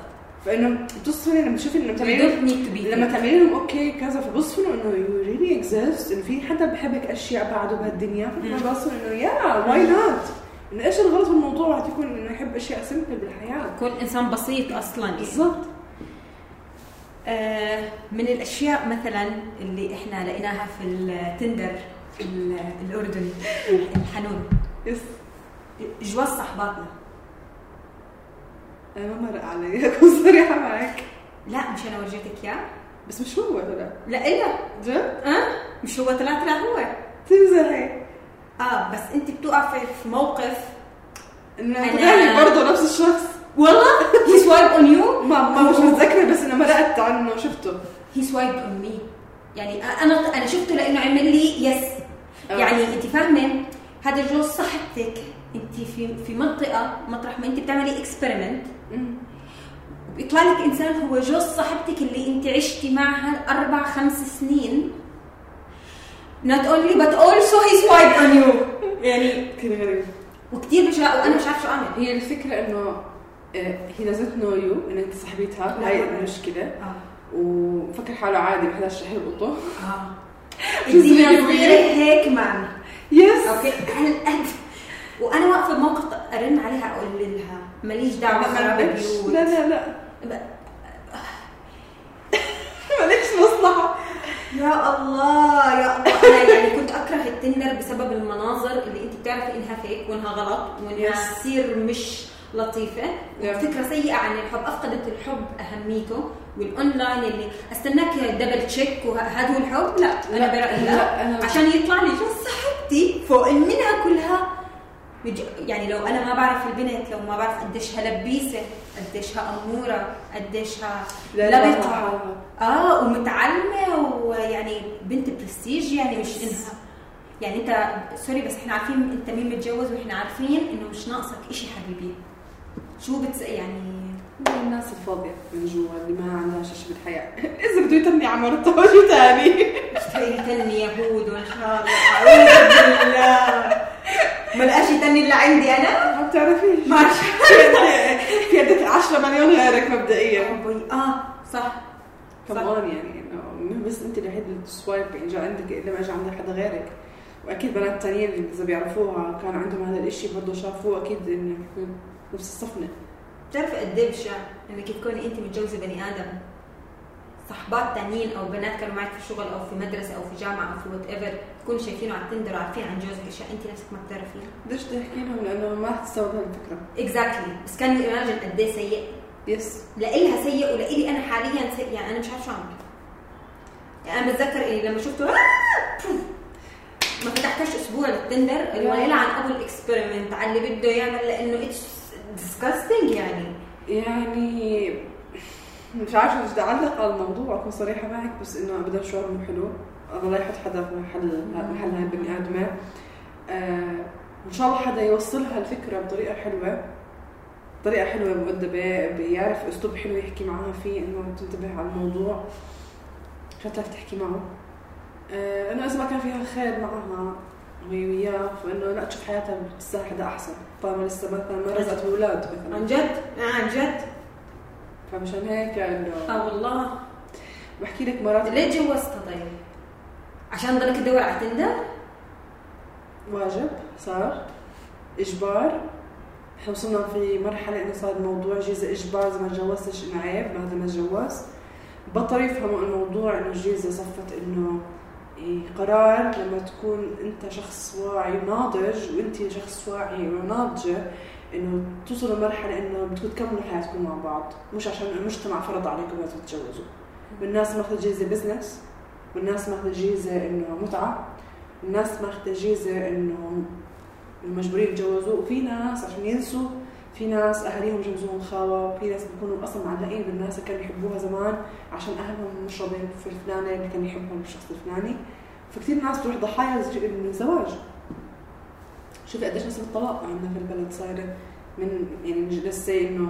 B: فإنه بتصفني لما تشوفي
A: إنه be
B: لما لهم أوكي كذا فبصفنوا إنه يو ريلي اكزيست إنه في حدا بحبك أشياء بعده بهالدنيا فبصفنوا إنه يا واي نوت إيش الغلط بالموضوع رح يكون إنه يحب أشياء سمبل بالحياة.
A: كون إنسان بسيط أصلا يعني.
B: بالضبط.
A: آه، من الأشياء مثلا اللي إحنا لقيناها في التندر في ال- الأردن الحنون.
B: yes
A: جواز صحباتنا.
B: أنا ما مرق علي. أكون صريحة معك.
A: لا مش أنا ورجيتك اياه
B: بس مش هو ولا؟
A: لا إلا.
B: جد؟
A: أه؟ مش هو طلع طلع هو.
B: تمزحي
A: آه بس انت بتوقع في موقف
B: إنه برضه نفس الشخص.
A: والله؟ هي swipe on you
B: ما ما مش متذكرة بس انه مرقت عنه شفته.
A: هي swipe on me يعني أنا أنا شفته لأنه عمل لي yes
B: آه.
A: يعني أنت فاهمة؟ هذا جوز صاحبتك أنت في في منطقة مطرح ما أنت بتعملي
B: experiment.
A: بيطلع لك إنسان هو جوز صاحبتك اللي أنت عشتي معها أربع خمس سنين. Not only but also he swiped on you. يعني
B: كثير غريب.
A: وكثير مش وأنا مش عارفة شو أعمل.
B: هي الفكرة إنه هي doesn't know you إن أنت صاحبتها. هاي. المشكلة
A: آه.
B: وفكر حاله عادي ما حداش رح يلقطه آه
A: صغيره هيك
B: man
A: yes أوكي وأنا واقفة بموقف أرن عليها أقول لها ماليش دعوة
B: لا لا لا
A: ب-
B: مالكش مصلحه
A: يا الله يا الله. أنا يعني كنت أكره التندر بسبب المناظر اللي أنت بتعرفي إنها فيك وإنها غلط
B: وإنها.
A: تصير مش لطيفة.
B: Yeah.
A: فكره سيئة عن الحب أفقدت الحب أهميته. والاونلاين اللي أستناك double check وهذا هو الحب؟ لا أنا
B: لا،
A: برأيي
B: لا،
A: لا
B: أنا-
A: عشان يطلع لي جوز صاحبتي فوق منها كلها. يعني لو أنا ما بعرف البنت لو ما بعرف قديشها لبيسة قديشها أمورة
B: لا،
A: لبقه. آه ومتعلمة ويعني بنت برستيج يعني مش انها يعني انت سوري بس إحنا عارفين أنت مين متجوز وإحنا عارفين إنه مش ناقصك إشي حبيبي. شو بتس يعني
B: الناس الفاضية من جوا اللي ما عندها شيء بالحياة. إذا بده يتني على مرته شو تاني
A: يتني يهود وإن شاء الله. أعوذ بالله. ما لقاش يتني إلا عندي أنا؟
B: ما بتعرفيش.
A: ما
B: في عندك 10 مليون غيرك مبدئيا.
A: آه صح.
B: كمان يعني. مو بس أنت الوحيد اللي يعني جا عندك إلا ما اجى عندك حدا غيرك. وأكيد بنات تانيين اللي إذا بيعرفوها كان عندهم هذا الإشي برضه شافوه أكيد انه نفس الصفنة.
A: بتعرفي قد إيه بشع إنك تكوني أنت متجوزة بني آدم؟ صحبات تانيين أو بنات كانوا معك في الشغل أو في مدرسة أو في جامعة أو في whatever تكونوا شايفينه على التندر وعارفين عن جوزك أشياء أنت نفسك ما بتعرفيها.
B: ليش تحكي لهم؟ لأنه ما حتستوعب هالفكرة.
A: exactly بس كان imagine قد إيه سيء.
B: يس
A: لإلها سيء ولإلي أنا حاليا سيء. يعني أنا مش عارفة شو أعمل. يعني أنا بتذكر إيه لما شفته آه! ما فتحتش أسبوع للتندر الوليله عن أبو الاكسبيرمنت على اللي بده يعمل لأنه اتس ديسكاستنج يعني.
B: يعني مش عارفة إيش بدي اعلق على الموضوع أكون صريحة معك بس إنه ابدا شعور مو حلو. الله يحط حدا في محل محل هاي البني آدمة. آه إن شاء الله حدا يوصلها الفكرة بطريقة حلوة. طريقة حلوة مؤدبة بيعرف أسلوب حلو يحكي معها فيه إنه تنتبه على الموضوع. عشان تعرف تحكي معه؟ آه إنه إذا ما كان فيها خير معها. وياه فإنه لا تشوف حياتها بتستاهل حدا أحسن. طالما لسه مثلا ما رزقت بأولاد مثلا.
A: عن جد؟ عن جد.
B: فمشان هيك إنه
A: آه والله.
B: بحكي لك مرات
A: ليه تجوزتها طيب؟ عشان ضلك تدور على تندر؟
B: واجب صار. إجبار. إحنا وصلنا في مرحلة إنه صار الموضوع جيزة إجبار إذا ما تجوزتش انه عيب ما هذا ما تجوز. بطلوا يفهموا الموضوع إنه جيزة صفت إنه القرار لما تكون انت شخص واعي وناضج وانت شخص واعي وناضجة إنه توصلوا لمرحلة إنه بدكم تكملوا حياتكم مع بعض. مش عشان المجتمع فرض عليكم لازم تتجوزوا. والناس ماخذه جيزه بزنس والناس ماخذه جيزه إنه متعة. والناس ماخذه جيزه إنه مجبورين يتجوزوا. وفي ناس عشان ينسوا في ناس أهاليهم جوزوهم خاوة وفي ناس بيكونوا أصلا معلقين بالناس اللي كانوا يحبوها زمان عشان أهلهم مش راضيين في الفلانة اللي كان يحبهم الشخص الفلاني. فكثير ناس بتروح ضحايا من الزواج. شوفي قديش نسبة الطلاق عندنا في البلد صايرة من يعني لسه إنه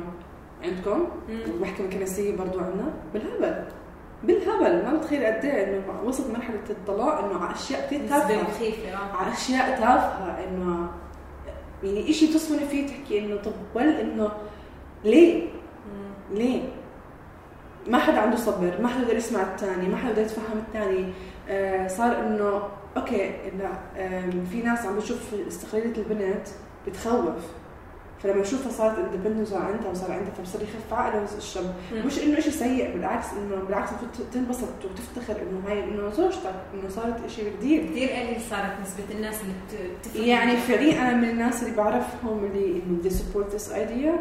B: عندكم والمحكمة الكنسية برضو عندنا. بالهبل. بالهبل. ما بتخيل قد إيه إنه وصلت مرحلة الطلاق إنه على أشياء كثير تافهة.
A: مخيفة
B: على أشياء تافهة إنه يعني شيء تصفني فيه تحكي إنه طب well إنه ليه؟ ليه؟ ما حدا عنده صبر، ما حدا بده يسمع الثاني، ما حدا بده يتفهم الثاني، آه صار إنه أوكي لا في ناس عم بتشوف استقلالية البنت بتخوف فلما يشوفها صارت independent وصار عندها وصار عندها فبصير يخف عقله الشاب مش إنه شيء سيء بالعكس إنه بالعكس تنبسط وتفتخر إنه هاي إنه زوجتك إنه صارت شيء
A: كثير كثير قليل صارت نسبة الناس اللي
B: بتفهم. يعني فعليا أنا من الناس اللي بعرفهم اللي إنه دي support this idea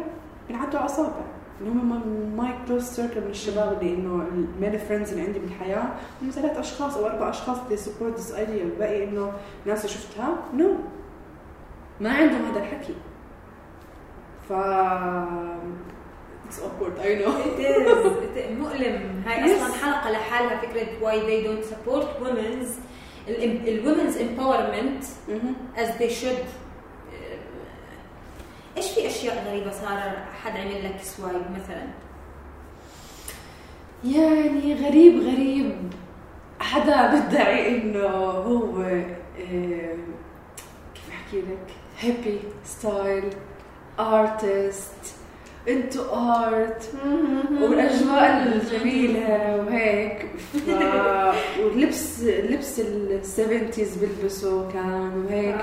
B: بنعدوا على اصابع اللي هم my close circle من الشباب اللي إنه ال male friends اللي عندي بالحياة. هم ثلاث أشخاص أو أربع أشخاص اللي support this idea الباقي إنه ناس شفتها no no. ما عندهم هذا الحكي. ف It's awkward, I know.
A: it is. مؤلم. هاي yes. أصلا حلقة لحالها فكرة why they don't support women's women's empowerment mm-hmm. as they should إيش في أشياء غريبة صار حد عمل لك سوايب مثلا
B: يعني غريب غريب حدا بدعي إنه هو آه، كيف أحكي لك hippie style artist into art والأجواء الجميلة وهيك. ف... واللبس لبس ال seventies بيلبسوا كان وهيك.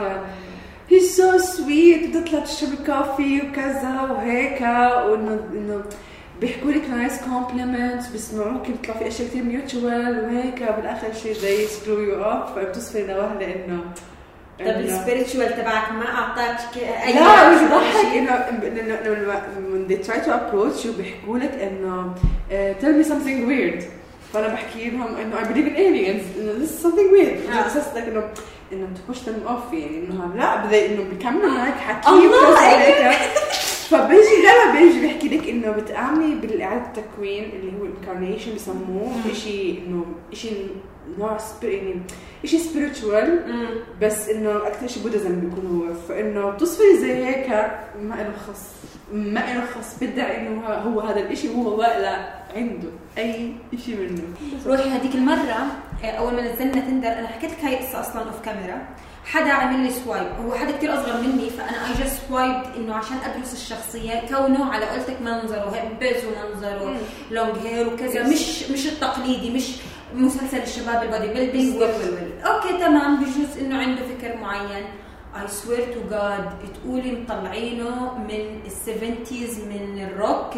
B: هي so sweet بتطلع تشرب coffee وكذا وهيك. وانه إنه بيحكوا لك nice compliments بيسمعوك بيطلع في أشياء كثير mutual وهيك. بالآخر شيء زي screw you up فبتصفني لوهلة إنه
A: طب ال spiritual تبعك ما أعطاك
B: أي لا مش بضحك انه when they try to approach you بيحكوا لك إنه tell me something weird. فأنا بحكي لهم إنه I believe in aliens. إنه this is something weird. أساس انه إنه ت push them off يعني إنه لا بدي إنه بكمل معك حكي الله. فبيجي لما بيجي بيحكي لك إنه بتآمني بالإعادة التكوين اللي هو ال incarnation بسموه. شيء انه شيء نوع يعني شيء spiritual بس إنه أكثر شيء Buddhism بيكون هو. فإنه بتصفي زي هيك ما له خص ما له خص بدعي إنه هو هذا الشيء وهو لا عنده أي شيء منه.
A: روحي هذيك المرة آه، أول ما نزلنا Tinder أنا حكيت لك هاي قصه أصلا off camera حدا عمل لي swipe هو حدا كثير أصغر مني فأنا I just swipe إنه عشان أدرس الشخصية. كونه على قولتك منظره هيبز ومنظره long hair وكذا. مش مش التقليدي مش مسلسل الشباب ال body building okay تمام بجوز إنه عنده فكر معين. I swear to God تقولي مطلعينه من ال seventies من ال rock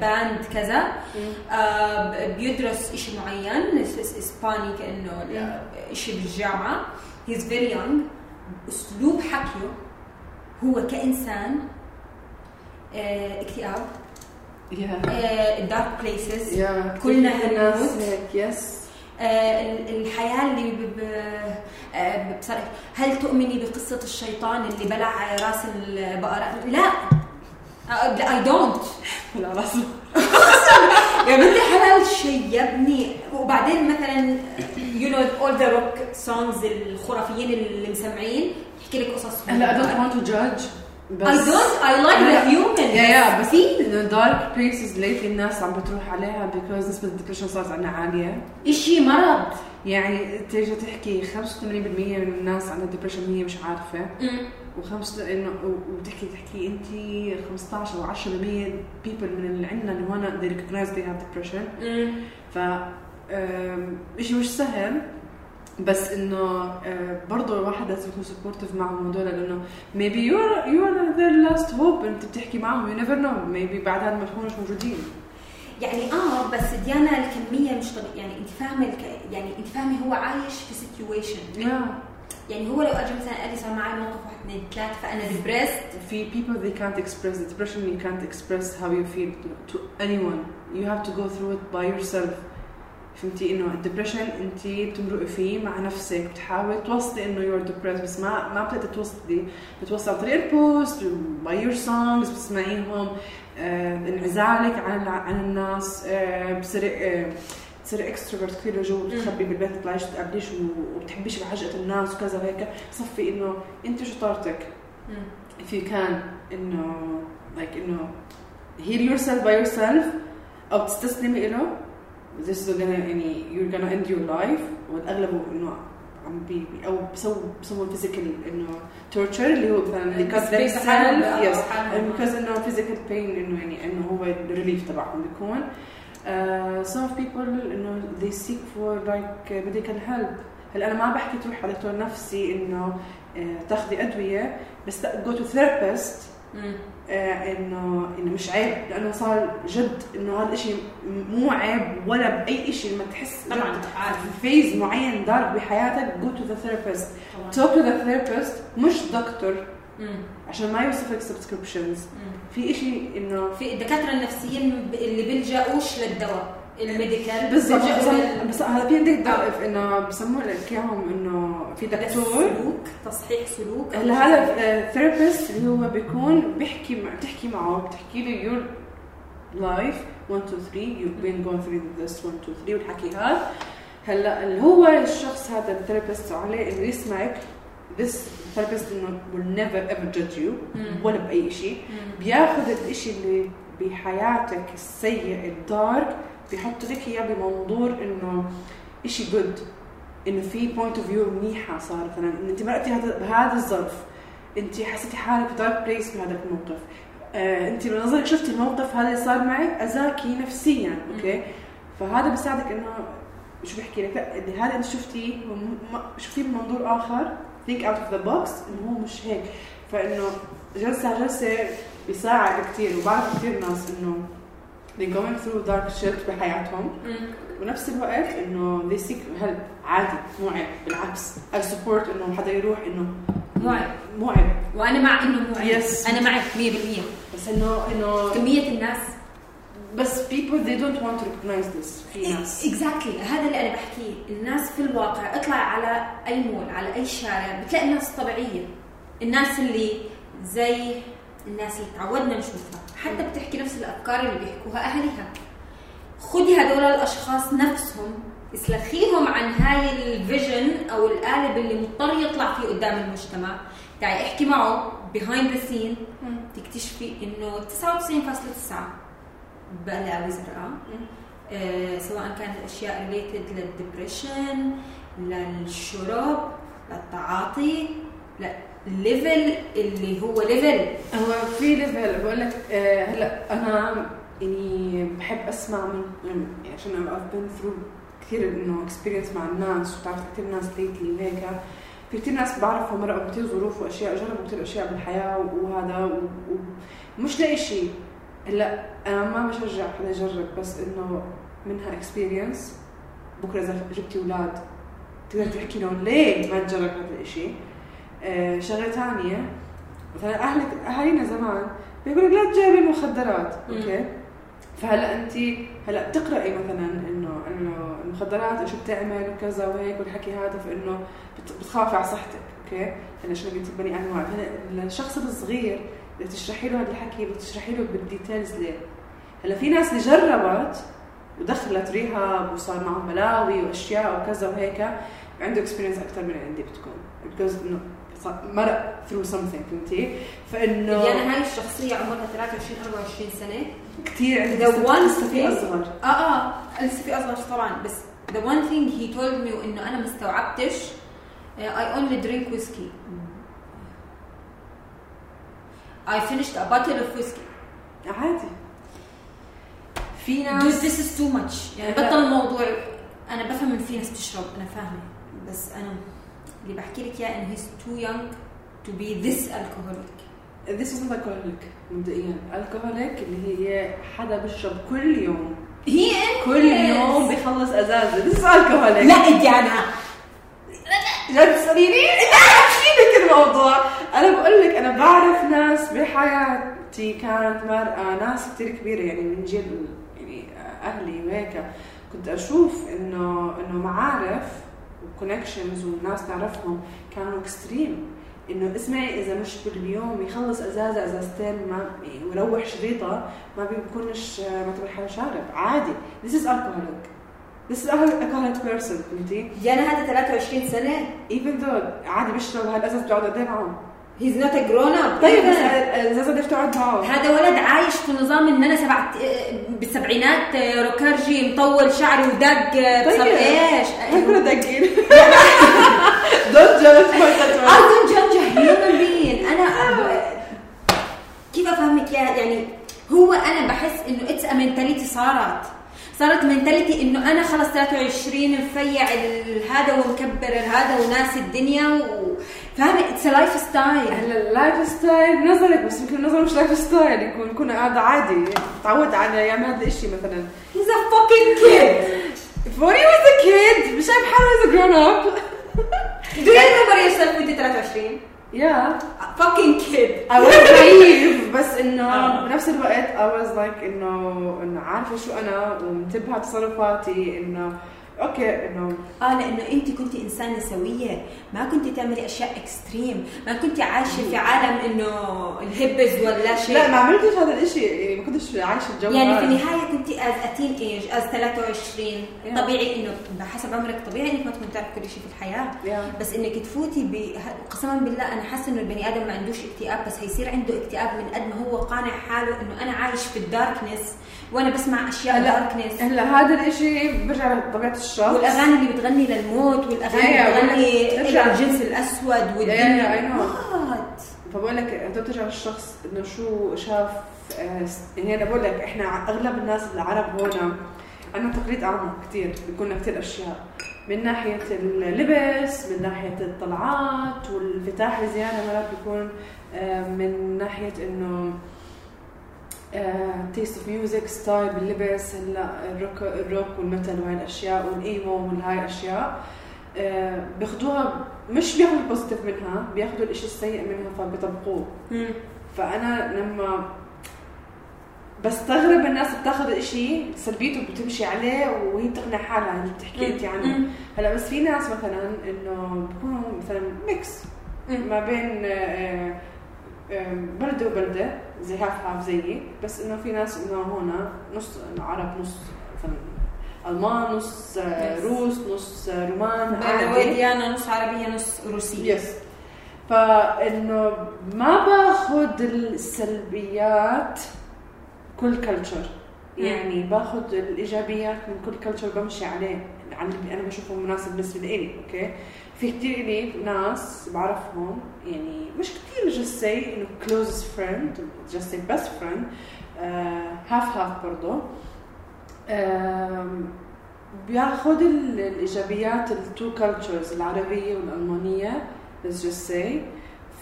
A: band آه، كذا. آه، بيدرس شيء معين إسباني كأنه شيء بالجامعة. he's very young أسلوب حكيه هو كإنسان آه، اكتئاب. dark places كلنا هنموت. yes الحياة اللي بصراحة هل تؤمني بقصة الشيطان اللي بلع راس البقرة؟ لا. I don't
B: لا راس
A: يا بنتي حلال شيء يا ابني. وبعدين مثلا you know all the rock songs الخرافيين اللي مسمعين يحكي لك قصص
B: هلا I don't want to judge
A: بس I don't I like the human.
B: yeah yeah بس انه dark places lately الناس عم بتروح عليها because نسبة ال depression صارت عندنا عالية.
A: اشي مرض?
B: يعني تيجي تحكي 85% من الناس عندها depression هي مش عارفة. وخمس انه وبتحكي تحكي أنت 15 أو 10% people من اللي عندنا اللي هون they recognize they have depression. ف شيء مش سهل. بس إنه برضه الواحد لازم يكون supportive معهم هدول لأنه maybe you are you are their last hope أنت بتحكي معهم you never know maybe بعد هذا ما تكونوش موجودين.
A: يعني آه بس ديانا الكمية مش طبيعية يعني أنت فاهمة الك... يعني أنت فاهمة هو عايش في situation يعني هو لو اجى مثلا قال لي صار معي موقف واحد اثنين ثلاث فأنا depressed
B: في people they can't express the depression you can't express how you feel to anyone. You have to go through it by yourself. فهمتي إنه ال depression انت بتمرقي فيه مع نفسك بتحاول توصلي إنه you're depressed بس ما ما بتقدري توصلي. بتوصلي عن طريق ال post by your songs بتسمعيهم آه، انعزالك عن عن الناس آه، بصير آه، تصير extrovert كثير لجوا بتخبي بالبيت بتطلعيش تقابليش وبتحبيش بعجقه الناس وكذا وهيك. صفي إنه أنت شطارتك if you can إنه like إنه heal yourself by yourself أو تستسلمي له this is gonna يعني you're gonna end your life والاغلب إنه عم بي أو بسووا بسووا physical إنه torture اللي هو مثلا اللي cut themselves yes because إنه physical pain إنه يعني إنه هو ال relief تبعهم بيكون. Uh, some people إنه they seek for like medical help. هلأ أنا ما بحكي تروح على دكتور نفسي إنه uh, تاخذي أدوية بس go to therapist uh, انه إنه مش عيب لأنه صار جد إنه هذا الشيء مو عيب ولا بأي شيء لما تحس
A: طبعا
B: في phase معين dark بحياتك go to the therapist. talk to the therapist مش دكتور عشان ما يوصف لك subscriptions في شيء انه
A: في الدكاترة النفسيين اللي بيلجأوش للدواء. ال medical
B: بالضبط بس هذا في عندك ضعف إنه بسموه لك اياهم إنه في دكتور.
A: سلوك تصحيح سلوك.
B: هلا هذا therapist اللي هو بيكون بيحكي مع بتحكي معه بتحكي له your life 1 2 3 you been going through this 1 2 3 والحكي هذا. هلا اللي هو الشخص هذا ال therapist عليه انه يسمعك this therapist will never ever judge you ولا بأي شيء بياخذ الشيء اللي بحياتك السيء ال dark بيحط لك إياه بمنظور إنه شيء good إنه في point of view منيحة صار مثلا إن أنت مرقتي بهذا الظرف أنت حسيتي حالك dark place بهذا الموقف. آه أنت من نظرك شفتي الموقف هذا اللي صار معك اذاكي نفسيا okay؟ فهذا بيساعدك إنه شو بحكي لك؟ لا اللي هذا أنت شفتيه شفتيه بمنظور آخر think out of the box إنه هو مش هيك. فإنه جلسة على جلسة بيساعد كثير وبعرف كثير ناس إنه they going through dark shit بحياتهم. ونفس الوقت إنه they seek help عادي مو عيب بالعكس I support إنه حدا يروح إنه
A: مو عيب
B: مو عيب
A: وأنا مع إنه مو عيب
B: yes.
A: أنا معك 100%
B: بس إنه إنه
A: كمية الناس.
B: بس people they don't want to recognize this في ناس.
A: اكزاكتلي هذا اللي أنا بحكيه. الناس في الواقع اطلع على أي مول على أي شارع بتلاقي الناس طبيعية. الناس اللي زي الناس اللي تعودنا نشوفها. حتى بتحكي نفس الأفكار اللي بيحكوها أهلها. خدي هدول الأشخاص نفسهم اسلخيهم عن هاي الفيجن أو القالب اللي مضطر يطلع فيه قدام المجتمع. تعي احكي معه behind the scene. تكتشفي إنه 99.9 بلاوي زرقاء. آه سواء كانت اشياء related لل depression للشرب للتعاطي لل level اللي هو level
B: هو في level بقول لك آه هلا أنا يعني بحب أسمع من يعني عشان I've been through كثير إنه experience مع الناس وتعرف كثير ناس lately وهيك. في كثير ناس بعرفهم مرقوا كثير ظروف وأشياء جربوا كثير أشياء بالحياة وهذا ومش لاقي شيء. هلا أنا ما بشجع حدا يجرب بس إنه منها experience بكرة إذا جبتي أولاد تقدر تحكي لهم ليه ما تجرب هذا الشيء شغلة ثانية مثلا اهلك أهالينا زمان بيقولوا لا تجربي المخدرات okay؟ فهلا انت هلا بتقرأي مثلا انه إنه المخدرات شو بتعمل وكذا وهيك والحكي هذا فإنه بتخافي على صحتك okay؟ هلا شو قلت بني انواع هلا الشخص الصغير بدك تشرحي له هذا الحكي بدك تشرحي له بال details ليه. هلا في ناس اللي جربت ودخلت rehab وصار معهم بلاوي وأشياء وكذا وهيك عنده experience أكثر من عندي بتكون. because إنه مرق through something فهمتي؟ فإنه
A: يعني هاي الشخصية عمرها 23 24 سنة.
B: كثير عندي
A: the one
B: لسه أصغر.
A: آه آه لسه في أصغر طبعا. بس The one thing he told me وانه أنا ما استوعبتش I only drink whiskey I finished a bottle of whiskey.
B: عادي. في
A: Dude,
B: ناس
A: this is too much. يعني. بطل الموضوع أنا بفهم إن في ناس بتشرب أنا فاهمة. بس أنا اللي بحكي لك إياه إنه too young to be this alcoholic.
B: This is not alcoholic مبدئيا. Alcoholic اللي هي حدا بيشرب كل يوم.
A: هي
B: كل يوم بيخلص ازازه is alcoholic.
A: لا ديانا
B: جد تسأليني؟ احكي لك الموضوع. أنا بقول لك أنا بعرف ناس بحياتي كانت مرأة ناس كثير كبيرة يعني من جيل يعني أهلي وهيك. كنت أشوف إنه إنه معارف و connections والناس نعرفهم كانوا extreme إنه اسمعي إذا مش باليوم يخلص ازازه أزازتين ما يعني ويروح شريطة ما بيكونش معتبر حاله شارب. عادي. This is alcoholic. This is alcoholic person. فهمتي؟
A: ديانا هذا 23 سنة.
B: Even though عادي بيشرب هالازاز بتقعد قد إيه معه.
A: He's not a grown up
B: طيب بس الازازه قديش بتقعد معه؟
A: هذا ولد عايش في نظام إن أنا سبعت بالسبعينات rockerجي مطول شعري ودق بصر
B: كنا داقين don't judge my
A: I don't judge a human being. أنا كيف أفهمك يا يعني هو أنا بحس إنه اتس منتاليتي صارت. صارت منتاليتي إنه أنا خلص 23 مفيع ال- هذا ومكبر هذا وناس الدنيا و فاهمة؟ اتس لايف ستايل
B: هلا اللايف ستايل نظرك بس يمكن نظر مش لايف ستايل يكون يكون قاعد عادي. تعود على يعمل هذا الشيء مثلا.
A: هيز ا fucking kid.
B: when he was a kid مش شايف حاله as a grown up
A: Do you remember yourself وانت 23
B: yeah
A: fucking kid
B: I was naive بس انه
A: آه.
B: بنفس الوقت I was like انه انه عارفه شو انا ومنتبهه تصرفاتي انه أوكي إنه
A: آه لأنه انت كنت إنسانة سوية. ما كنت تعملي أشياء extreme ما كنت عايشة في عالم إنه الهبز ولا شيء.
B: لا ما عملتش هذا الشيء يعني ما كنتش عايشة الجو
A: يعني في. النهاية كنت as a teenager as 23
B: Yeah.
A: طبيعي إنه بحسب عمرك طبيعي إنك ما تكون تعرف كل شيء في الحياة.
B: Yeah.
A: بس إنك تفوتي ب قسما بالله أنا حاسة إنه البني آدم ما عندوش اكتئاب بس هيصير عنده اكتئاب من قد ما هو قانع حاله إنه أنا عايش في ال darkness وأنا بسمع أشياء
B: هلا
A: darkness
B: هلا هذا الشيء برجع لطبيعة الشخص.
A: والأغاني اللي بتغني للموت والأغاني
B: yeah,
A: اللي بتغني الجنس
B: الأسود I
A: والدنيا. What
B: فبقول لك أنت بترجع للشخص إنه شو شاف يعني أنا بقول لك إحنا أغلب الناس العرب هون عندنا تقليد اعمى كثير بيكون كثير أشياء. من ناحية اللبس من ناحية الطلعات والانفتاح بزياده مرات بيكون آه، من ناحية إنه taste of music style باللبس هلا ال rock ال rock وال metal وهي الاشياء وال emo وهاي الاشياء آه، بياخدوها مش بياخدوا ال positive منها بياخدوا الإشي السيء منها فبيطبقوه. فأنا لما بستغرب الناس بتاخذ الإشي سلبيته بتمشي عليه وهي بتقنع حالها اللي بتحكي انت عنه هلأ بس في ناس مثلا إنه بيكونوا مثلا mix ما بين آه، بلدة وبلدة زي هاف هاف زيي بس إنه في ناس إنه هون نص عرب نص ألمان نص آه،. روس نص آه، رومان
A: عادي
B: عادي
A: ديانا نص عربية نص روسية.
B: Yes فإنه ما باخذ السلبيات كل culture يعني باخذ الإيجابيات من كل culture بمشي عليه. على اللي أنا بشوفه مناسب بالنسبة لي okay؟ في كثير لي ناس بعرفهم يعني مش كثير just say إنه closest friend just say best friend هاف هاف برضه بياخذ ال- الإيجابيات ال two cultures العربية والألمانية let's just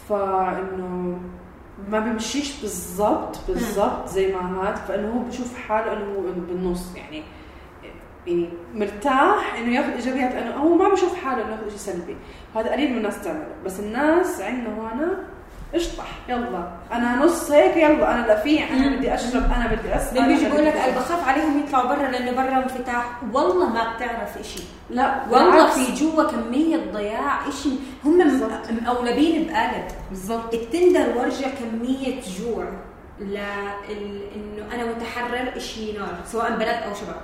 B: فإنه ما بيمشيش بالضبط بالضبط زي ما هاد فإنه هو بشوف حاله إنه بالنص يعني مرتاح إنه ياخذ إيجابيات لأنه هو ما بشوف حاله إنه ياخذ شيء سلبي. هذا قليل من الناس تعمله. بس الناس عندنا هون اشطح يلا. أنا نص هيك يلا. أنا لفيع أنا بدي أشرب أنا بدي اسمع
A: اللي بيجي بيقول لك أنا بخاف عليهم يطلعوا برا لأنه برا انفتاح. والله ما بتعرف شيء
B: لا
A: والله. في جوا كمية ضياع شيء هم مقولبين بقالب
B: بالضبط.
A: ال Tinder ورجى كمية جوع ل ال- إنه أنا متحرر شيء نار سواء بنات أو شباب.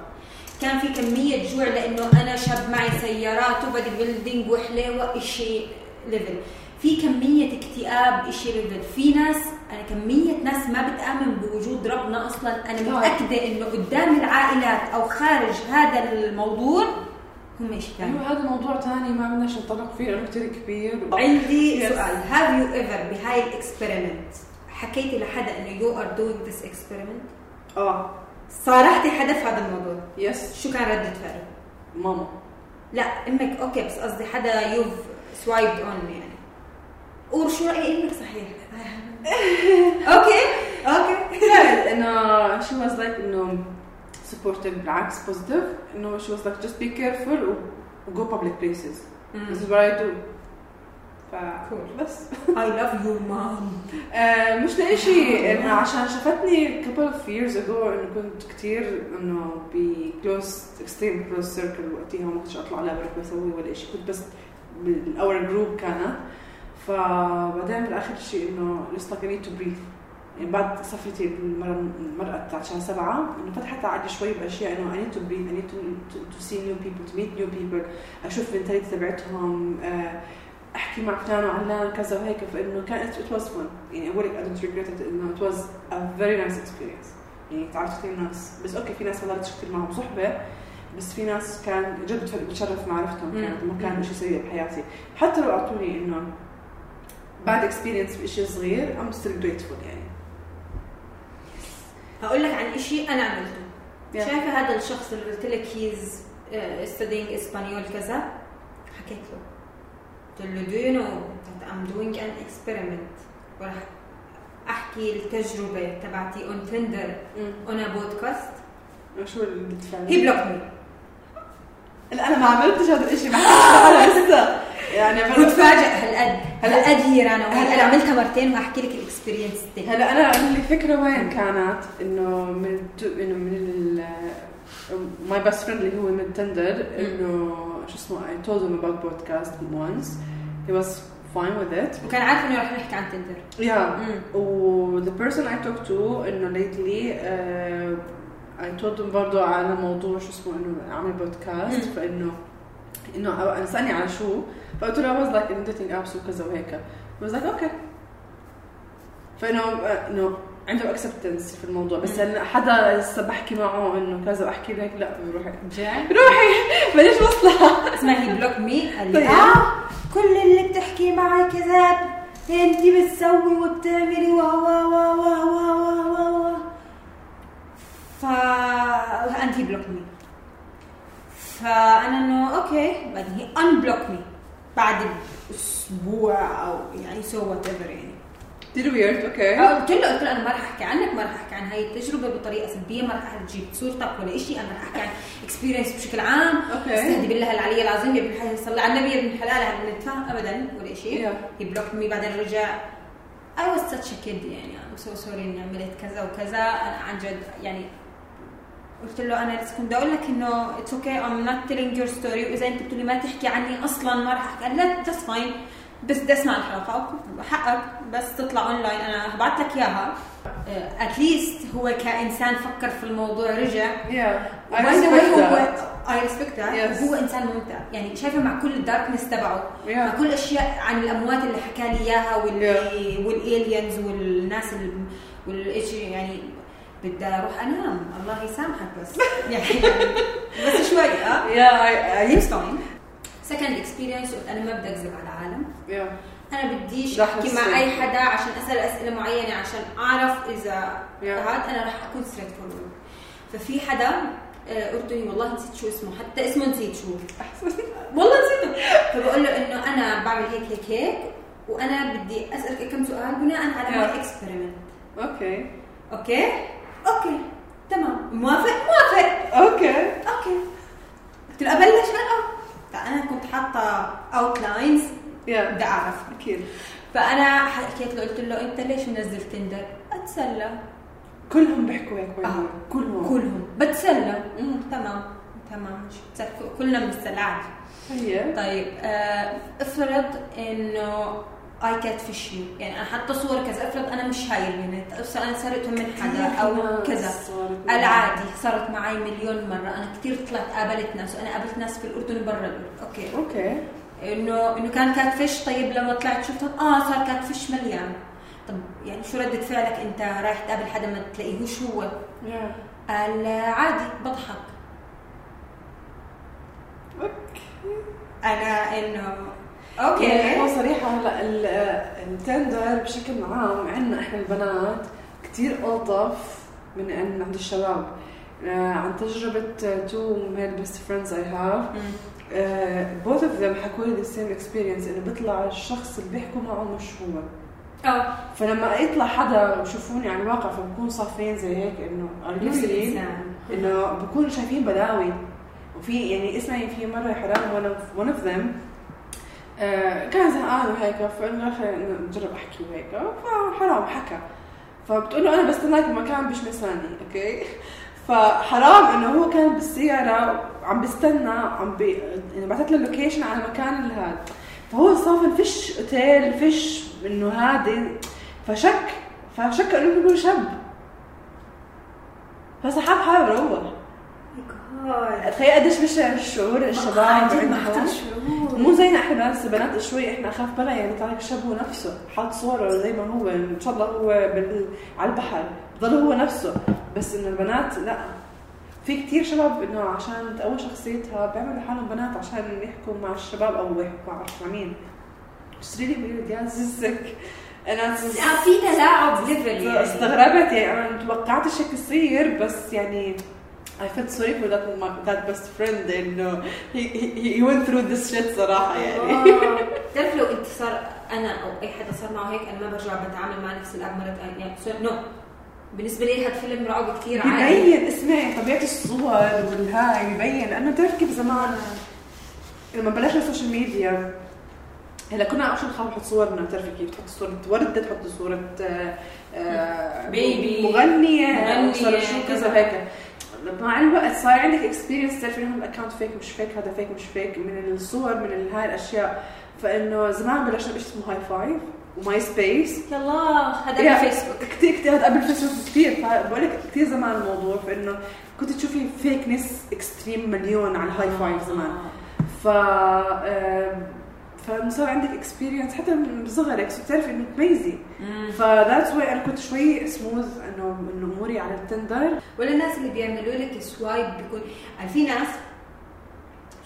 A: كان في كمية جوع لأنه أنا شاب معي سيارات وبدي building وحليوة إشي level في كمية اكتئاب إشي level في ناس أنا كمية ناس ما بتآمن بوجود ربنا أصلا. أنا
B: طبعاً.
A: متأكدة إنه قدام العائلات أو خارج هذا الموضوع هم إشي ثاني
B: أيوة، هذا موضوع ثاني ما بدناش نتطرق فيه لأنه كثير كبير.
A: عندي
B: Yes.
A: سؤال. Have you ever بهاي ال experiment حكيتي لحدا إنه you are doing this experiment
B: آه.
A: صارحتي حدا في هذا الموضوع.
B: Yes
A: شو كان ردة فعله؟
B: ماما.
A: لا إمك okay بس قصدي حدا you've swiped on يعني. قول شو رأي إمك صحيح؟ Okay okay.
B: لا إنه she was like إنه supportive بالعكس positive إنه she was like just be careful و go public places
A: مم.
B: This is what I do. بس.
A: Love you mom.
B: آه، مش لاقي شيء. انه عشان شافتني couple of years ago إنه كنت كثير إنه ب close extreme close circle وقتها ما كنتش أطلع لا بروح بسوي ولا شيء كنت بس بال our group كانت فبعدين بالآخر شيء إنه like I need to breathe. يعني بعد سفرتي المرة المرأة تاعت شهر سبعة إنه فتحت عقلي شوي بأشياء إنه I need to breathe I need to, to, to see new people to meet new people أشوف ال mentality تبعتهم آه، أحكي مع فلان وعلان كذا وهيك فإنه كانت it was fun. يعني أقول لك I don't regret it إنه it was a very nice experience. يعني تعرفت كثير ناس بس okay في ناس ما ضلتش كثير معهم صحبة بس في ناس كان جد بتشرف معرفتهم. كانت ما كان. شيء سيء بحياتي. حتى لو أعطوني إنه بعد experience بشيء صغير I'm still grateful يعني.
A: هقول لك عن إشي أنا عملته.
B: Yeah.
A: شايفة هذا الشخص اللي قلت لك he's studying español كذا؟ حكيت له. قلت له do you know that I'm doing an experiment. وراح أحكي التجربة تبعتي on Tinder on a podcast.
B: شو اللي
A: blocked me.
B: لا أنا ما عملتش هذا الشيء ما لسه. يعني
A: كنت فاجئ هالقد هالقد هي رانا
B: هلا-
A: وهلا عملتها مرتين وهحكي لك ال experience
B: هلا أنا الفكرة وين كانت؟ إنه من إنه من my best friend اللي هو من Tinder انه شو اسمه I told him about podcast once. He was fine with it.
A: وكان عارف إنه رح نحكي عن Tinder
B: yeah. و the person I talked to إنه lately uh, I told him برضه على موضوع شو اسمه إنه اعمل بودكاست
A: مم.
B: فإنه إنه أنا سالني على شو. فقلت له I was like in dating apps وكذا وهيك he was like okay. فإنه آه، إنه عنده acceptance في الموضوع. بس إن حدا لسه بحكي معه إنه كذا بحكي هيك لا روحي روحي ماليش مصلحة.
A: اسمعي he blocked me قال
B: طيب.
A: آه، كل اللي بتحكي معي كذاب انت بتسوي وبتعملي و و و و و و و ف انت block me فأنا إنه okay. بعدين he unblocked me بعد أسبوع أو يعني so whatever يعني.
B: كثير weird okay
A: قلت له قلت له أنا ما راح أحكي عنك ما راح أحكي عن هاي التجربة بطريقة سلبية ما راح أجيب صورتك ولا شيء أنا راح أحكي عن experience بشكل عام.
B: okay
A: استهدي بالله العلي العظيم يا ابن الحلال صلى على النبي يا ابن الحلال هل نتفاهم ابدا ولا شيء. he blocked me بعدين رجع. Was such a kid يعني. I'm so sorry إني عملت كذا وكذا. أنا عن جد يعني قلت له أنا لسه كنت أقول لك إنه it's okay I'm not telling your story وإذا أنت بتقولي ما تحكي عني أصلا ما راح أحكي لا that's fine بس بدي أسمع الحلقة حقك بس تطلع اونلاين أنا هبعت لك إياها. at least هو كإنسان فكر في الموضوع رجع.
B: Yeah. I respect Yes.
A: هو إنسان ممتع. يعني شايفه مع كل ال darkness تبعه.
B: Yeah.
A: مع كل الاشياء عن الأموات اللي حكى لي إياها واللي وال aliens والناس ال- والايش يعني بدي أروح أنام. الله يسامحك بس. يعني بس شوي آه
B: Yeah,
A: he's fine second experience قلت أنا ما بدي أكذب على العالم.
B: Yeah.
A: أنا بديش
B: أحكي.
A: مع أي حدا عشان أسأل أسئلة معينة عشان أعرف إذا
B: Yeah.
A: أنا رح أكون straightforward ففي حدا آه، اردني والله نسيت شو اسمه حتى اسمه نسيت شو.
B: احسن
A: والله نسيته. فبقول له إنه أنا بعمل هيك هيك هيك وأنا بدي أسألك كم سؤال بناء على
B: Yeah.
A: my experiment
B: okay؟
A: okay. okay تمام. موافق؟ موافق.
B: okay
A: okay. قلت له أبلش؟ أنا فأنا كنت حاطة
B: outlines
A: بدي اعرف
B: أكيد
A: فأنا حكيت له قلت له أنت ليش منزل Tinder؟ أتسلى
B: كلهم بيحكوا هيك
A: آه.
B: كلهم
A: كلهم بتسلى
B: مم.
A: تمام تمام. كلنا
B: هي
A: طيب آه، افرض إنه I catfish you يعني أنا حاطة صور كذا. أفرض أنا مش هاي البنت افرض أنا سرقتهم من حدا أو كذا. العادي صارت معي مليون مرة. أنا كثير طلعت قابلت ناس. وأنا قابلت ناس في الأردن وبرا الاردن okay.
B: okay.
A: انه إنه كان catfish طيب لما طلعت شفتهم آه صار catfish مليان. طب يعني شو ردة فعلك؟ أنت رايح تقابل حدا ما تلاقيهوش هو. قال عادي بضحك.
B: okay.
A: أنا انه
B: يعني هو
A: okay
B: صريحة هلأ ال- ال Tinder بشكل عام عندنا إحنا البنات كثير ألطف من عن عند الشباب. آه، عن تجربة two male best friends I have both of them حكوا لي the same experience إنه بيطلع الشخص اللي بيحكوا معه مش هو.
A: آه.
B: فلما يطلع حدا ويشوفوني على الواقع فبكون صافين زي هيك إنه
A: نفس
B: إنه بكونوا شايفين بلاوي وفي يعني اسمعي في مرة حرام one of them آه كان زهقان وهيك فقلنا خلينا نجرب أحكي وهيك. فحرام حكى. فبتقول له أنا بستناك بمكان بشمساني okay؟ فحرام إنه هو كان بالسيارة عم بيستنى عم بي يعني بعثت له ال location على مكان هذا فهو صافن فيش اوتيل فيش إنه هادي. فشك فشك إنه بيكون شاب. فسحب حاله روح. تخيل قديش بشع الشعور الشباب عندهم مو زينا إحنا بنات البنات شوي إحنا أخاف بلا يعني طالع الشاب هو نفسه. حاط صورة زي ما هو إن شاء الله هو بال... على البحر. بضل هو نفسه. بس إنه البنات لا. في كثير شباب إنه عشان تقوي شخصيتها بيعملوا حالهم بنات عشان يحكوا مع الشباب أو يحكوا مع مين. yeah this is sick
A: أنا في تلاعب level يعني.
B: استغربت يعني أنا توقعت الشيء يصير بس يعني I felt sorry for that that best friend انه he, he, he went through this shit صراحة يعني.
A: بتعرف لو انت صار أنا أو اي حدا صار معه هيك أنا ما برجع بتعامل مع نفس الأب مره ثانية يعني no. بالنسبة لي هذا فيلم رعب كثير
B: عالي ببين اسمعي طبيعة الصور والهاي ببين لأنه بتعرف كيف زمان لما بلشنا ال social media هلا كنا اول شيء نخاف نحط صورنا بتعرفي كيف تحط صورة وردة تحط صورة
A: آه baby
B: مغنية صار شو كذا هيك. مع الوقت صار عندك experience تعرفي انه ال account fake مش fake هذا fake مش fake من الصور من هاي الأشياء. فإنه زمان بلشنا بشيء اسمه Hi5 و MySpace
A: يلا هذا قبل فيسبوك
B: كثير كثير هذا قبل فيسبوك كثير فبقول لك كثير زمان الموضوع فإنه كنت تشوفي fakeness extreme مليون على الهاي فايف زمان. ف فصار عندك experience حتى من صغرك بتعرفي انه تميزي ف that's why أنا كنت شوي سموث إنه إنه أموري على ال Tinder
A: ولا الناس اللي بيعملوا لك swipe بيكون يعني في ناس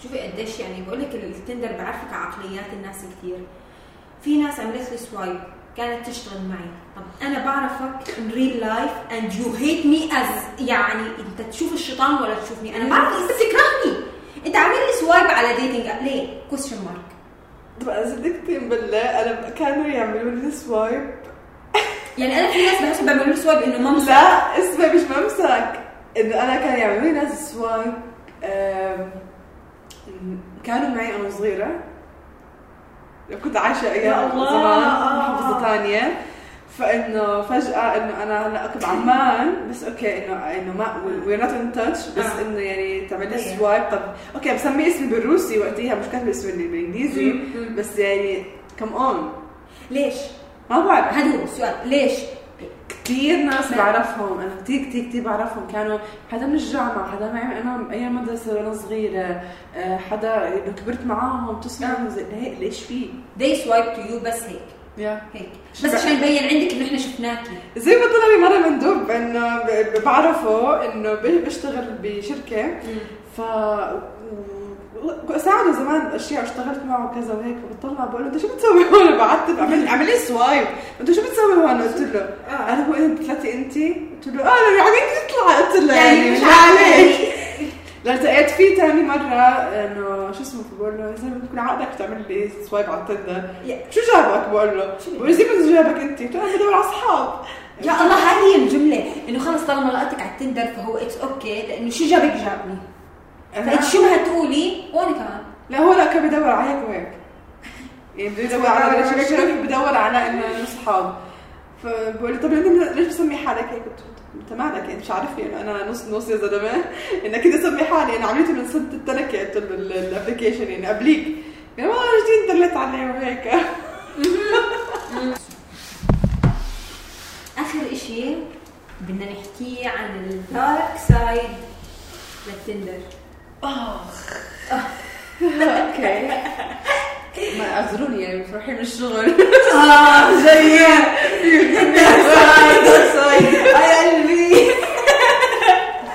A: شوفي قديش يعني بقول لك ال Tinder بعرفك عقليات الناس كثير في ناس عملت لي swipe كانت تشتغل معي. طب أنا بعرفك in real life and you hate me as يعني أنت تشوف الشيطان ولا تشوفني؟ أنا بعرف انت بتكرهني. أنت عامل لي swipe على dating ليه؟ question mark
B: طب صدقتي بالله. أنا كانوا يعملوا لي swipe
A: يعني أنا في ناس بحس بيعملوا لي swipe إنه ممسك.
B: لا اسمه مش ممسك. إنه أنا كان يعملوا لي ناس swipe كانوا معي أنا صغيرة. كنت عايشة أيام زمان محافظة ثانية. فإنه فجأة إنه أنا هلأ كنت عمان بس okay إنه إنه ما we're not in touch بس آه. إنه يعني تعمل لي swipe طب okay بسمي اسمي بالروسي وقتها مش كاتبة اسمي بالإنجليزي بس يعني come on
A: ليش؟
B: ما بعرف.
A: هذا هو السؤال. ليش؟
B: كثير ناس بعرفهم أنا كثير كثير كثير بعرفهم. كانوا حدا من الجامعة حدا معي أنا أيام مدرسة وأنا صغيرة آه، حدا كبرت معاهم تسمع هيك ليش في؟
A: they swipe to you بس هيك.
B: يا.
A: هيك. بس عشان يبين عندك إنه إحنا شفناكي.
B: زي ما طلع لي مرة مندوب إنه بعرفه إنه بشتغل بشركة. ف ساعده زمان اشياء اشتغلت معه وكذا وهيك. فبطلع بقول له أنت شو بتسوي هون؟ بعثت عمل عمل لي سوايب. أنت شو بتسوي هون؟ قلت له. آه. أنا هو انت طلعتي انت قلت له آه أنا يعني تطلع. قلت له يعني مش عليك التقيت فيه ثاني مرة إنه شو اسمه بقول له زي ما تكون عقدك تعمل لي swipe على ال Tinder شو جابك؟ بقول له. بقول زي ما جابك أنت. قلت له أنا بدور على أصحاب.
A: يا الله هذه هي الجملة. إنه خلص طالما لقيتك على ال Tinder فهو it's okay لأنه شو جابك؟ جابني. فإنت شو ما هتقولي وأنا كمان.
B: لا هو لأ كان بدور على هيك وهيك. يعني بده يدور على بدور على إنه أصحاب. فبقول لي طب ليش بسمي حالك هيك؟ انت مالك يعني مش عارفني يعني أنا نص نص يا زلمة. انك كده اسمي حالي أنا عملته من سنه التركه قلت له الابلكيشن يعني قبليك. يعني والله جديد دلت عليه وهيك.
A: آخر إشي بدنا نحكيه عن الدارك سايد للتندر.
B: آخ. أوكي. ما أعذروني يعني بتروحي من الشغل
A: آه سايد يا قلبي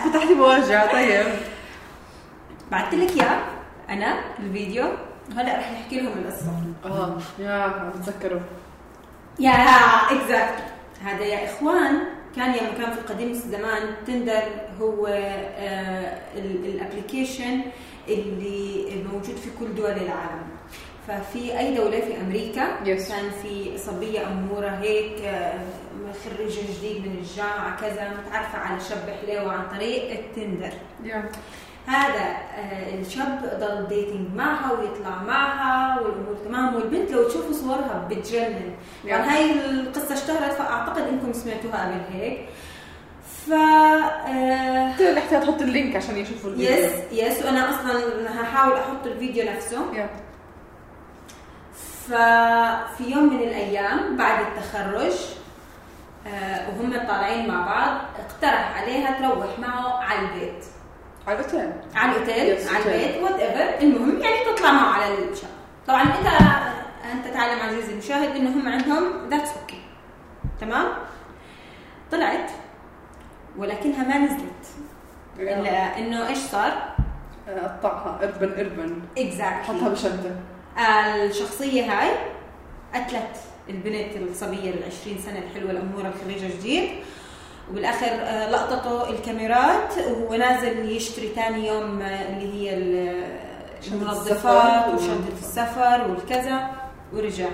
B: فتحتي بوجع طيب.
A: بعثت لك اياه أنا الفيديو. وهلا رح نحكي لهم القصة.
B: آه يا بتذكره
A: يا اكزاكت هذا يا إخوان كان يوم كان في قديم الزمان تندر هو آه الابلكيشن اللي موجود في كل دول العالم. ففي أي دولة في أمريكا
B: yes.
A: كان في صبية أمورة هيك خريجه جديد من الجامعة كذا متعرفة على شاب حليوه عن طريق ال
B: Tinder.
A: yeah هذا آه، الشاب ضل dating معها ويطلع معها والأمور تمام. والبنت لو تشوفوا صورها بتجنن. يعني هاي القصة اشتهرت فأعتقد إنكم سمعتوها قبل هيك. ف آه،
B: احتاج تحط ال link عشان يشوفوا الفيديو.
A: yes yes وأنا أصلا هحاول أحط الفيديو نفسه.
B: yeah
A: ففي يوم من الأيام بعد التخرج آه، وهم طالعين مع بعض اقترح عليها تروح معه على البيت.
B: على الأوتيل.
A: على
B: الأوتيل
A: على. البيت whatever المهم يعني تطلع معه على الشقه طبعا أنت أنت تعلم عزيزي المشاهد إنه هم عندهم that's okay تمام؟ طلعت ولكنها ما نزلت. إلا إنه إيش صار؟
B: قطعها إربن إربن. حطها
A: اكزاكتلي
B: بشنطة.
A: الشخصية هاي قتلت البنت الصبية ال 20 سنة الحلوة الأمورة الخريجه جديد. وبالآخر آه، لقطته الكاميرات وهو نازل يشتري ثاني يوم آه، اللي هي المنظفات
B: السفر
A: وشنطة السفر والكذا ورجع.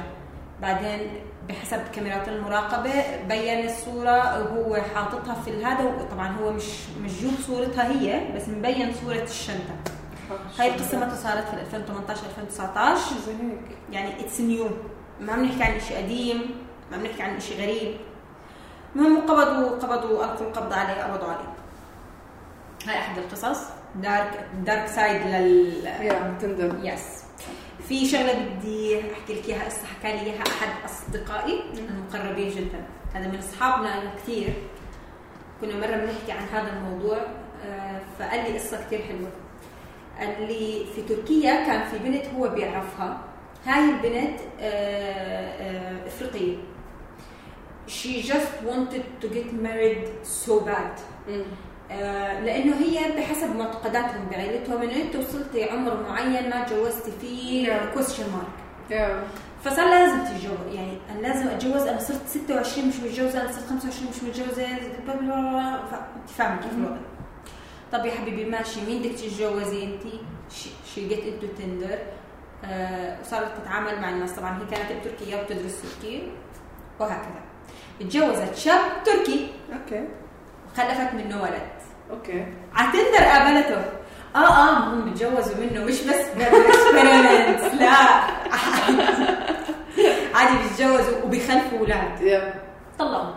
A: بعدين بحسب كاميرات المراقبة بين الصورة وهو حاططها في الهذا طبعا هو مش مش جوب صورتها هي بس مبين صورة الشنطة. هاي القصة متى صارت؟ في 2018 2019
B: زي هيك
A: يعني it's new ما بنحكي عن شيء قديم ما بنحكي عن شيء غريب. المهم قبضوا قبضوا القوا القبض عليه قبضوا عليه. هاي أحد القصص. dark dark side لل
B: يا تندر
A: يس في شغلة بدي أحكي لك إياها قصة حكى لي إياها أحد أصدقائي. المقربين جدا. هذا من أصحابنا كثير. كنا مرة بنحكي عن هذا الموضوع. آه، فقال لي قصة كثير حلوة. قال لي في تركيا كان في بنت هو بيعرفها. هاي البنت آه، آه، إفريقية. She just wanted to get married so bad. آه، لأنه هي بحسب معتقداتهم بعيلتهم انه انت وصلتي عمر معين ما تجوزتي فيه. كويستشن مارك فصار لازم تتجوز. يعني أنا لازم أتجوز أنا صرت 26 مش متجوزة أنا صرت 25 مش متجوزة فاهمة كيف الوضع؟ طب يا حبيبي ماشي. مين بدك تتجوزي أنت؟ شي جيت أنتو تندر. وصارت تتعامل مع الناس. طبعا هي كانت بتركيا وبتدرس تركي وهكذا. اتجوزت شاب تركي.
B: okay.
A: وخلفت منه ولد.
B: okay.
A: على Tinder قابلته. آه آه هم بيتجوزوا منه. مش بس experiment لا. عادي بيتجوزوا وبيخلفوا
B: أولاد.
A: طلقوا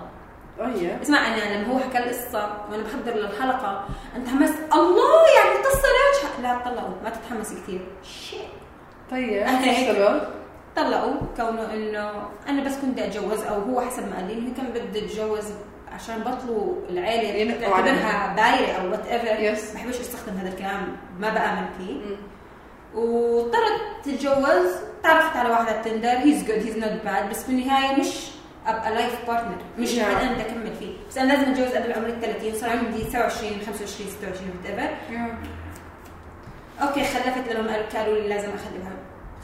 B: آه هي
A: اسمع أنا لما هو حكى القصة وأنا بحضر للحلقة أنا تحمست الله يعني قصه ناجحه لا طلقوا. ما تتحمسي كثير shit
B: طيب السبب؟
A: طلقوا كونه إنه أنا بس كنت بدي أتجوز أو هو حسب ما قال لي إنه كان بده يتجوز عشان بطلوا العيله
B: عليه.
A: تعتبرها بايره أو whatever
B: yes
A: بحبش أستخدم هذا الكلام ما بآمن فيه. واضطرت تتجوز. تعرفت على واحد على Tinder he's good he's not bad بس في النهاية مش أبقى life partner مش
B: نعم.
A: حد أنا بدي اكمل فيه. بس أنا لازم أتجوز قبل عمري ال 30 صار عندي 27 25 26
B: whatever
A: okay خلفت لهم قالوا لي لازم اخلفها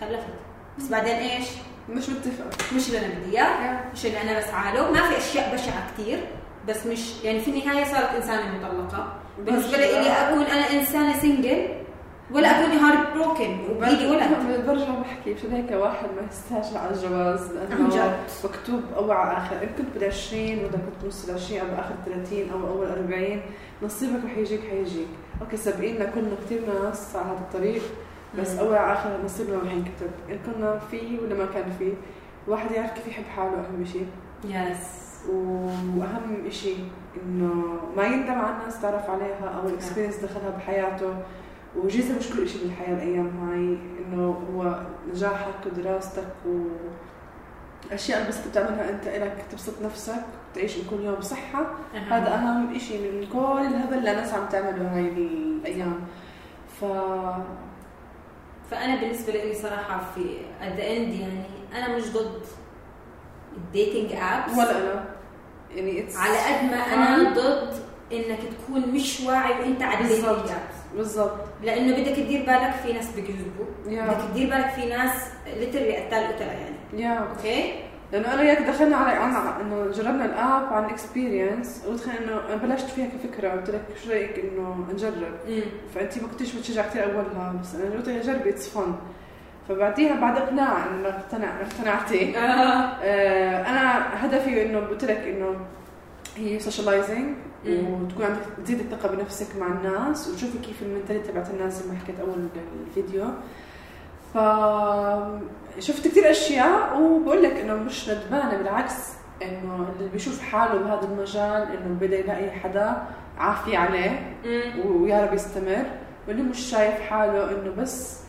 A: خلفت. بس بعدين إيش؟
B: مش متفق
A: مش اللي أنا بدي إياه.
B: يا
A: مش اللي أنا بسعى له. ما في أشياء بشعة كثير بس مش يعني في النهاية صارت إنسانة مطلقة. بالنسبة لي أكون أنا إنسانة single ولا اكون heartbroken وبيجي ولد.
B: برجع بحكي مشان هيك واحد ما يستعجل على الجواز
A: لأنه.
B: مكتوب أو على آخر إن كنت بال 20 ولا كنت بنص ال 20 أو باخر 30 أو أول 40 نصيبك رح يجيك حيجيك okay سابقيننا كنا كثير ناس على هذا الطريق بس
A: مم.
B: أول على آخر نصيبنا رح ينكتب. إن كنا فيه ولا ما كان فيه الواحد يعرف كيف يحب حاله أهم شيء
A: yes
B: وأهم شيء إنه ما يندم على الناس تعرف عليها أو ال experience دخلها بحياته. والجيزة مش كل شيء بالحياة الأيام هاي إنه هو نجاحك ودراستك و أشياء بس بتعملها أنت إلك تبسط نفسك تعيش كل يوم بصحة هذا أهم إشي من كل الهبل اللي الناس عم تعمله هاي الأيام. ف
A: فأنا بالنسبة لي صراحة في the end يعني أنا مش ضد ال dating apps
B: ولا أنا. يعني
A: على قد ما أنا ضد إنك تكون مش واعي وأنت على ال
B: dating.
A: apps
B: بالضبط.
A: لأنه بدك تدير بالك في ناس بيكذبوا
B: yeah.
A: بدك تدير بالك في ناس literally قتال قتلة يعني.
B: yeah.
A: okay؟
B: لأنه أنا وياك دخلنا على إنه جربنا ال app عن experience ودخلنا إنه أنا بلشت فيها كفكرة قلت لك شو رأيك إنه نجرب؟ فأنت ما كنتيش بتشجع كثير أولها بس أنا قلت جربي it's fun فبعديها بعد إقناع إنه اقتنع اقتنعتي.
A: آه.
B: آه، أنا هدفي إنه قلت لك إنه هي
A: socializing.
B: وتكون عندك تزيد الثقة بنفسك مع الناس وتشوفي كيف ال mentality تبعت الناس اللي ما حكيت أول الفيديو ف شفت كثير أشياء وبقول لك إنه مش ندمانة بالعكس إنه اللي بيشوف حاله بهذا المجال إنه بدا يلاقي حدا عافية عليه
A: مم.
B: ويا رب يستمر واللي مش شايف حاله إنه بس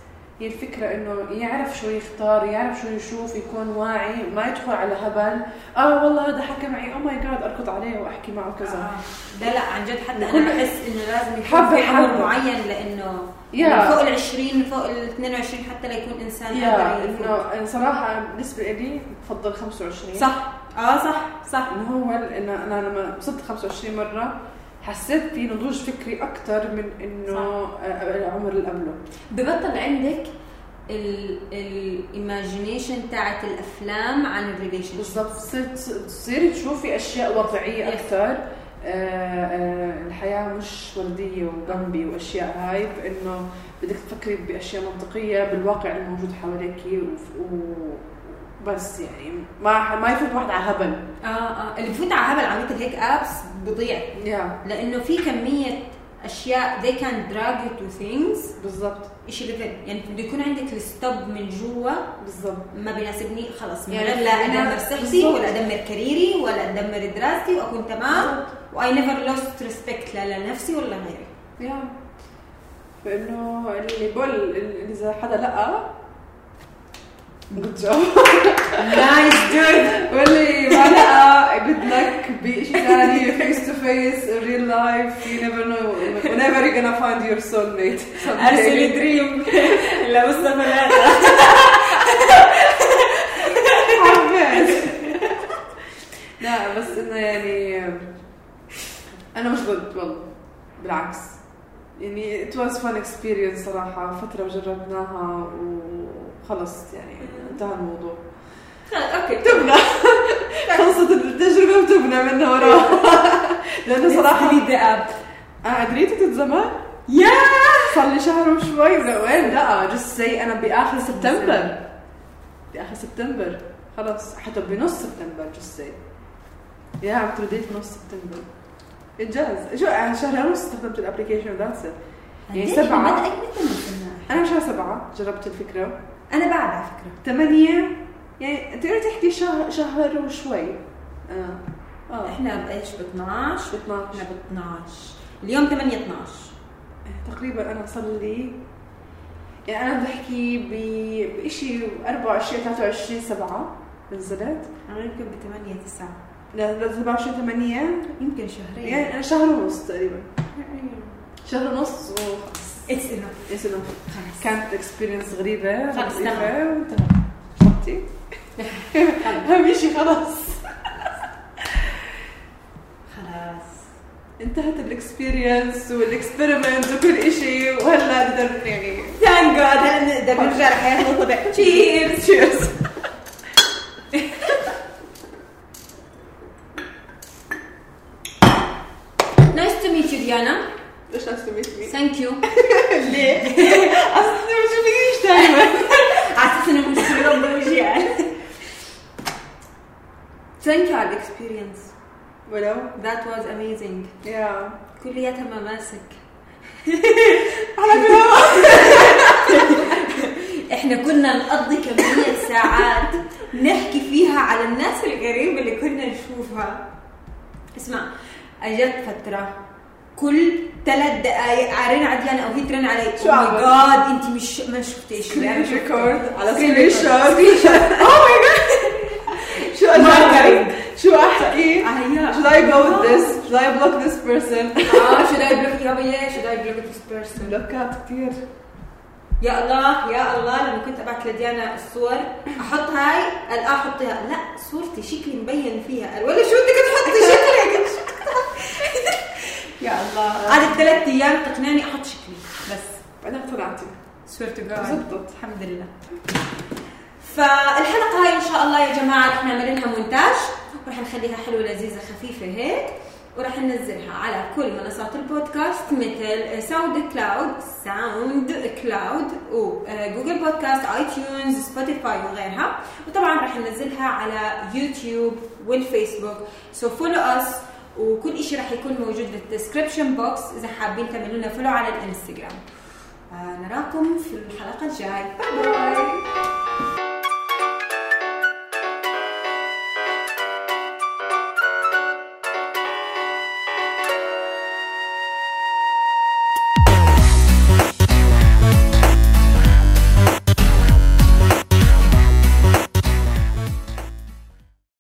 B: هي الفكرة إنه يعرف شو يختار يعرف شو يشوف يكون واعي ما يدخل على هبل آه والله هذا حكى معي أو ماي جاد أركض عليه وأحكي معه كذا
A: آه. لا لا عن جد حتى أنا بحس إنه لازم يكون في عمر. معين
B: لأنه.
A: يعني فوق ال 20 فوق ال 22 حتى ليكون إنسان يفوق.
B: إنه صراحة بالنسبة لي بفضل 25
A: صح آه صح صح
B: إنه هو انه أنا لما وصلت 25 مرة حسيت في نضوج فكري أكثر من إنه آه، العمر اللي قبله.
A: ببطل عندك ال imagination تاعت الأفلام عن ال relation
B: بالضبط. صرت تصيري تشوفي أشياء
A: واقعية.
B: أكثر آه، آه، الحياة مش وردية وجنبي وأشياء هاي إنه بدك تفكري بأشياء منطقية بالواقع الموجود حواليك وبس يعني ما ما يفوت واحد على هبل
A: آه آه. اللي بفوت على هبل على مثل هيك apps بضيع.
B: yeah
A: لأنه في كمية أشياء they can drag you to things.
B: بالضبط.
A: شيء level يعني بده يكون عندك ال stop من جوا.
B: بالضبط.
A: ما بيناسبني خلص.
B: يعني
A: لا
B: أدمر
A: صحتي. ولا أدمر career ي ولا أدمر دراستي وأكون تمام. واي نيفر لوست ريسبكت لا لنفسي ولا غيري
B: يا فانه اللي بقول إذا حدا لقى جود جوب
A: نايس دود
B: واللي جود لك بشيء ثاني فيس تو فيس ريل لايف يو نيفر نو whenever you're gonna find your soulmate.
A: ارسلي دريم لمصطفى لا
B: لا بس إنه يعني أنا مش ضد والله بالعكس. يعني it was fun experience صراحة فترة وجربناها وخلص يعني انتهى الموضوع.
A: أوكي.
B: تبنى. خلصت التجربة وتبنى منها وراها. لأنه صراحة
A: دي اب
B: أنا أدريتك زمان
A: يا
B: صار لي شهر وشوي. ولا وين؟ لا جست سي أنا بآخر سبتمبر. بآخر سبتمبر. خلص حتى بنص سبتمبر جست سي يا عم ترديت بنص سبتمبر. إنجاز شو؟ يعني شهر ونص استخدمت الابلكيشن ذاتس يعني
A: نزلنا؟
B: أنا شهر سبعة. جربت الفكرة.
A: أنا بعد على فكرة.
B: ثمانية. يعني تقدر تحكي شهر شهر وشوي. آه. آه.
A: إحنا بإيش؟ ب 12
B: ب 12
A: إحنا ب 12 اليوم 8 12
B: تقريبا أنا صار لي يعني أنا بحكي ب- بشيء 24 23 7 نزلت.
A: أنا يمكن ب 8 9
B: لا لا 27 8
A: يمكن شهرين.
B: يعني أنا شهر ونص تقريبا. شهر ونص وخلص
A: it's
B: enough إنه
A: خلص
B: كانت experience غريبة
A: خلص، تمام.
B: اهم شيء خلاص.
A: خلاص.
B: انتهت ال experience وال experiment وكل شيء وهلا نقدر يعني
A: thank God هلا نقدر نرجع لحياتنا الطبيعية cheers
B: cheers
A: نايس تو ميت يو ديانا
B: ليش ناس تميت مي؟
A: ثانك يو
B: ليه؟ أصلا ما بشوفكيش دائما
A: على أساس انه مش رب وجيال ثانك يو على الاكسبيرينس
B: ولو
A: ذات واز اميزنج
B: يا
A: مماسك
B: على
A: إحنا كنا نقضي كمية ساعات نحكي فيها على الناس الغريبة اللي كنا نشوفها. اسمع أجت فترة كل ثلاث دقائق عارين عديان أو هي ترن علي
B: شو
A: أو ماي؟ جاد أنت مش ما شفتي شو
B: سكرين
A: أنا شفت.
B: ريكورد على
A: سكرين
B: شوت اوه ماي جاد شو
A: Marketing.
B: شو أحكي؟
A: آه،.
B: Should I go with this? Should I block this person?
A: آه should I block يا بيه should I block this person?
B: بلوكات كثير
A: يا الله يا الله لما كنت ابعت لديانا الصور أحط هاي؟ قال آه حطيها لا صورتي شكلي مبين فيها. قال ولا شو بدك تحطي؟ شكلك؟ يا الله. قعدت ثلاث أيام تقنعني أحط شكلي. بس.
B: بعدين اقتنعتي
A: سويرت
B: زبطت
A: الحمد لله. فالحلقة هاي إن شاء الله يا جماعة رح نعمل لها مونتاج. ورح نخليها حلوة لذيذة خفيفة هيك وراح ننزلها على كل منصات البودكاست مثل SoundCloud SoundCloud و Google Podcast iTunes Spotify وغيرها وطبعا راح ننزلها على يوتيوب والفيسبوك so follow us وكل شيء راح يكون موجود بال description box إذا حابين تعملوا لنا follow على الإنستغرام. آه نراكم في الحلقة الجاي. bye bye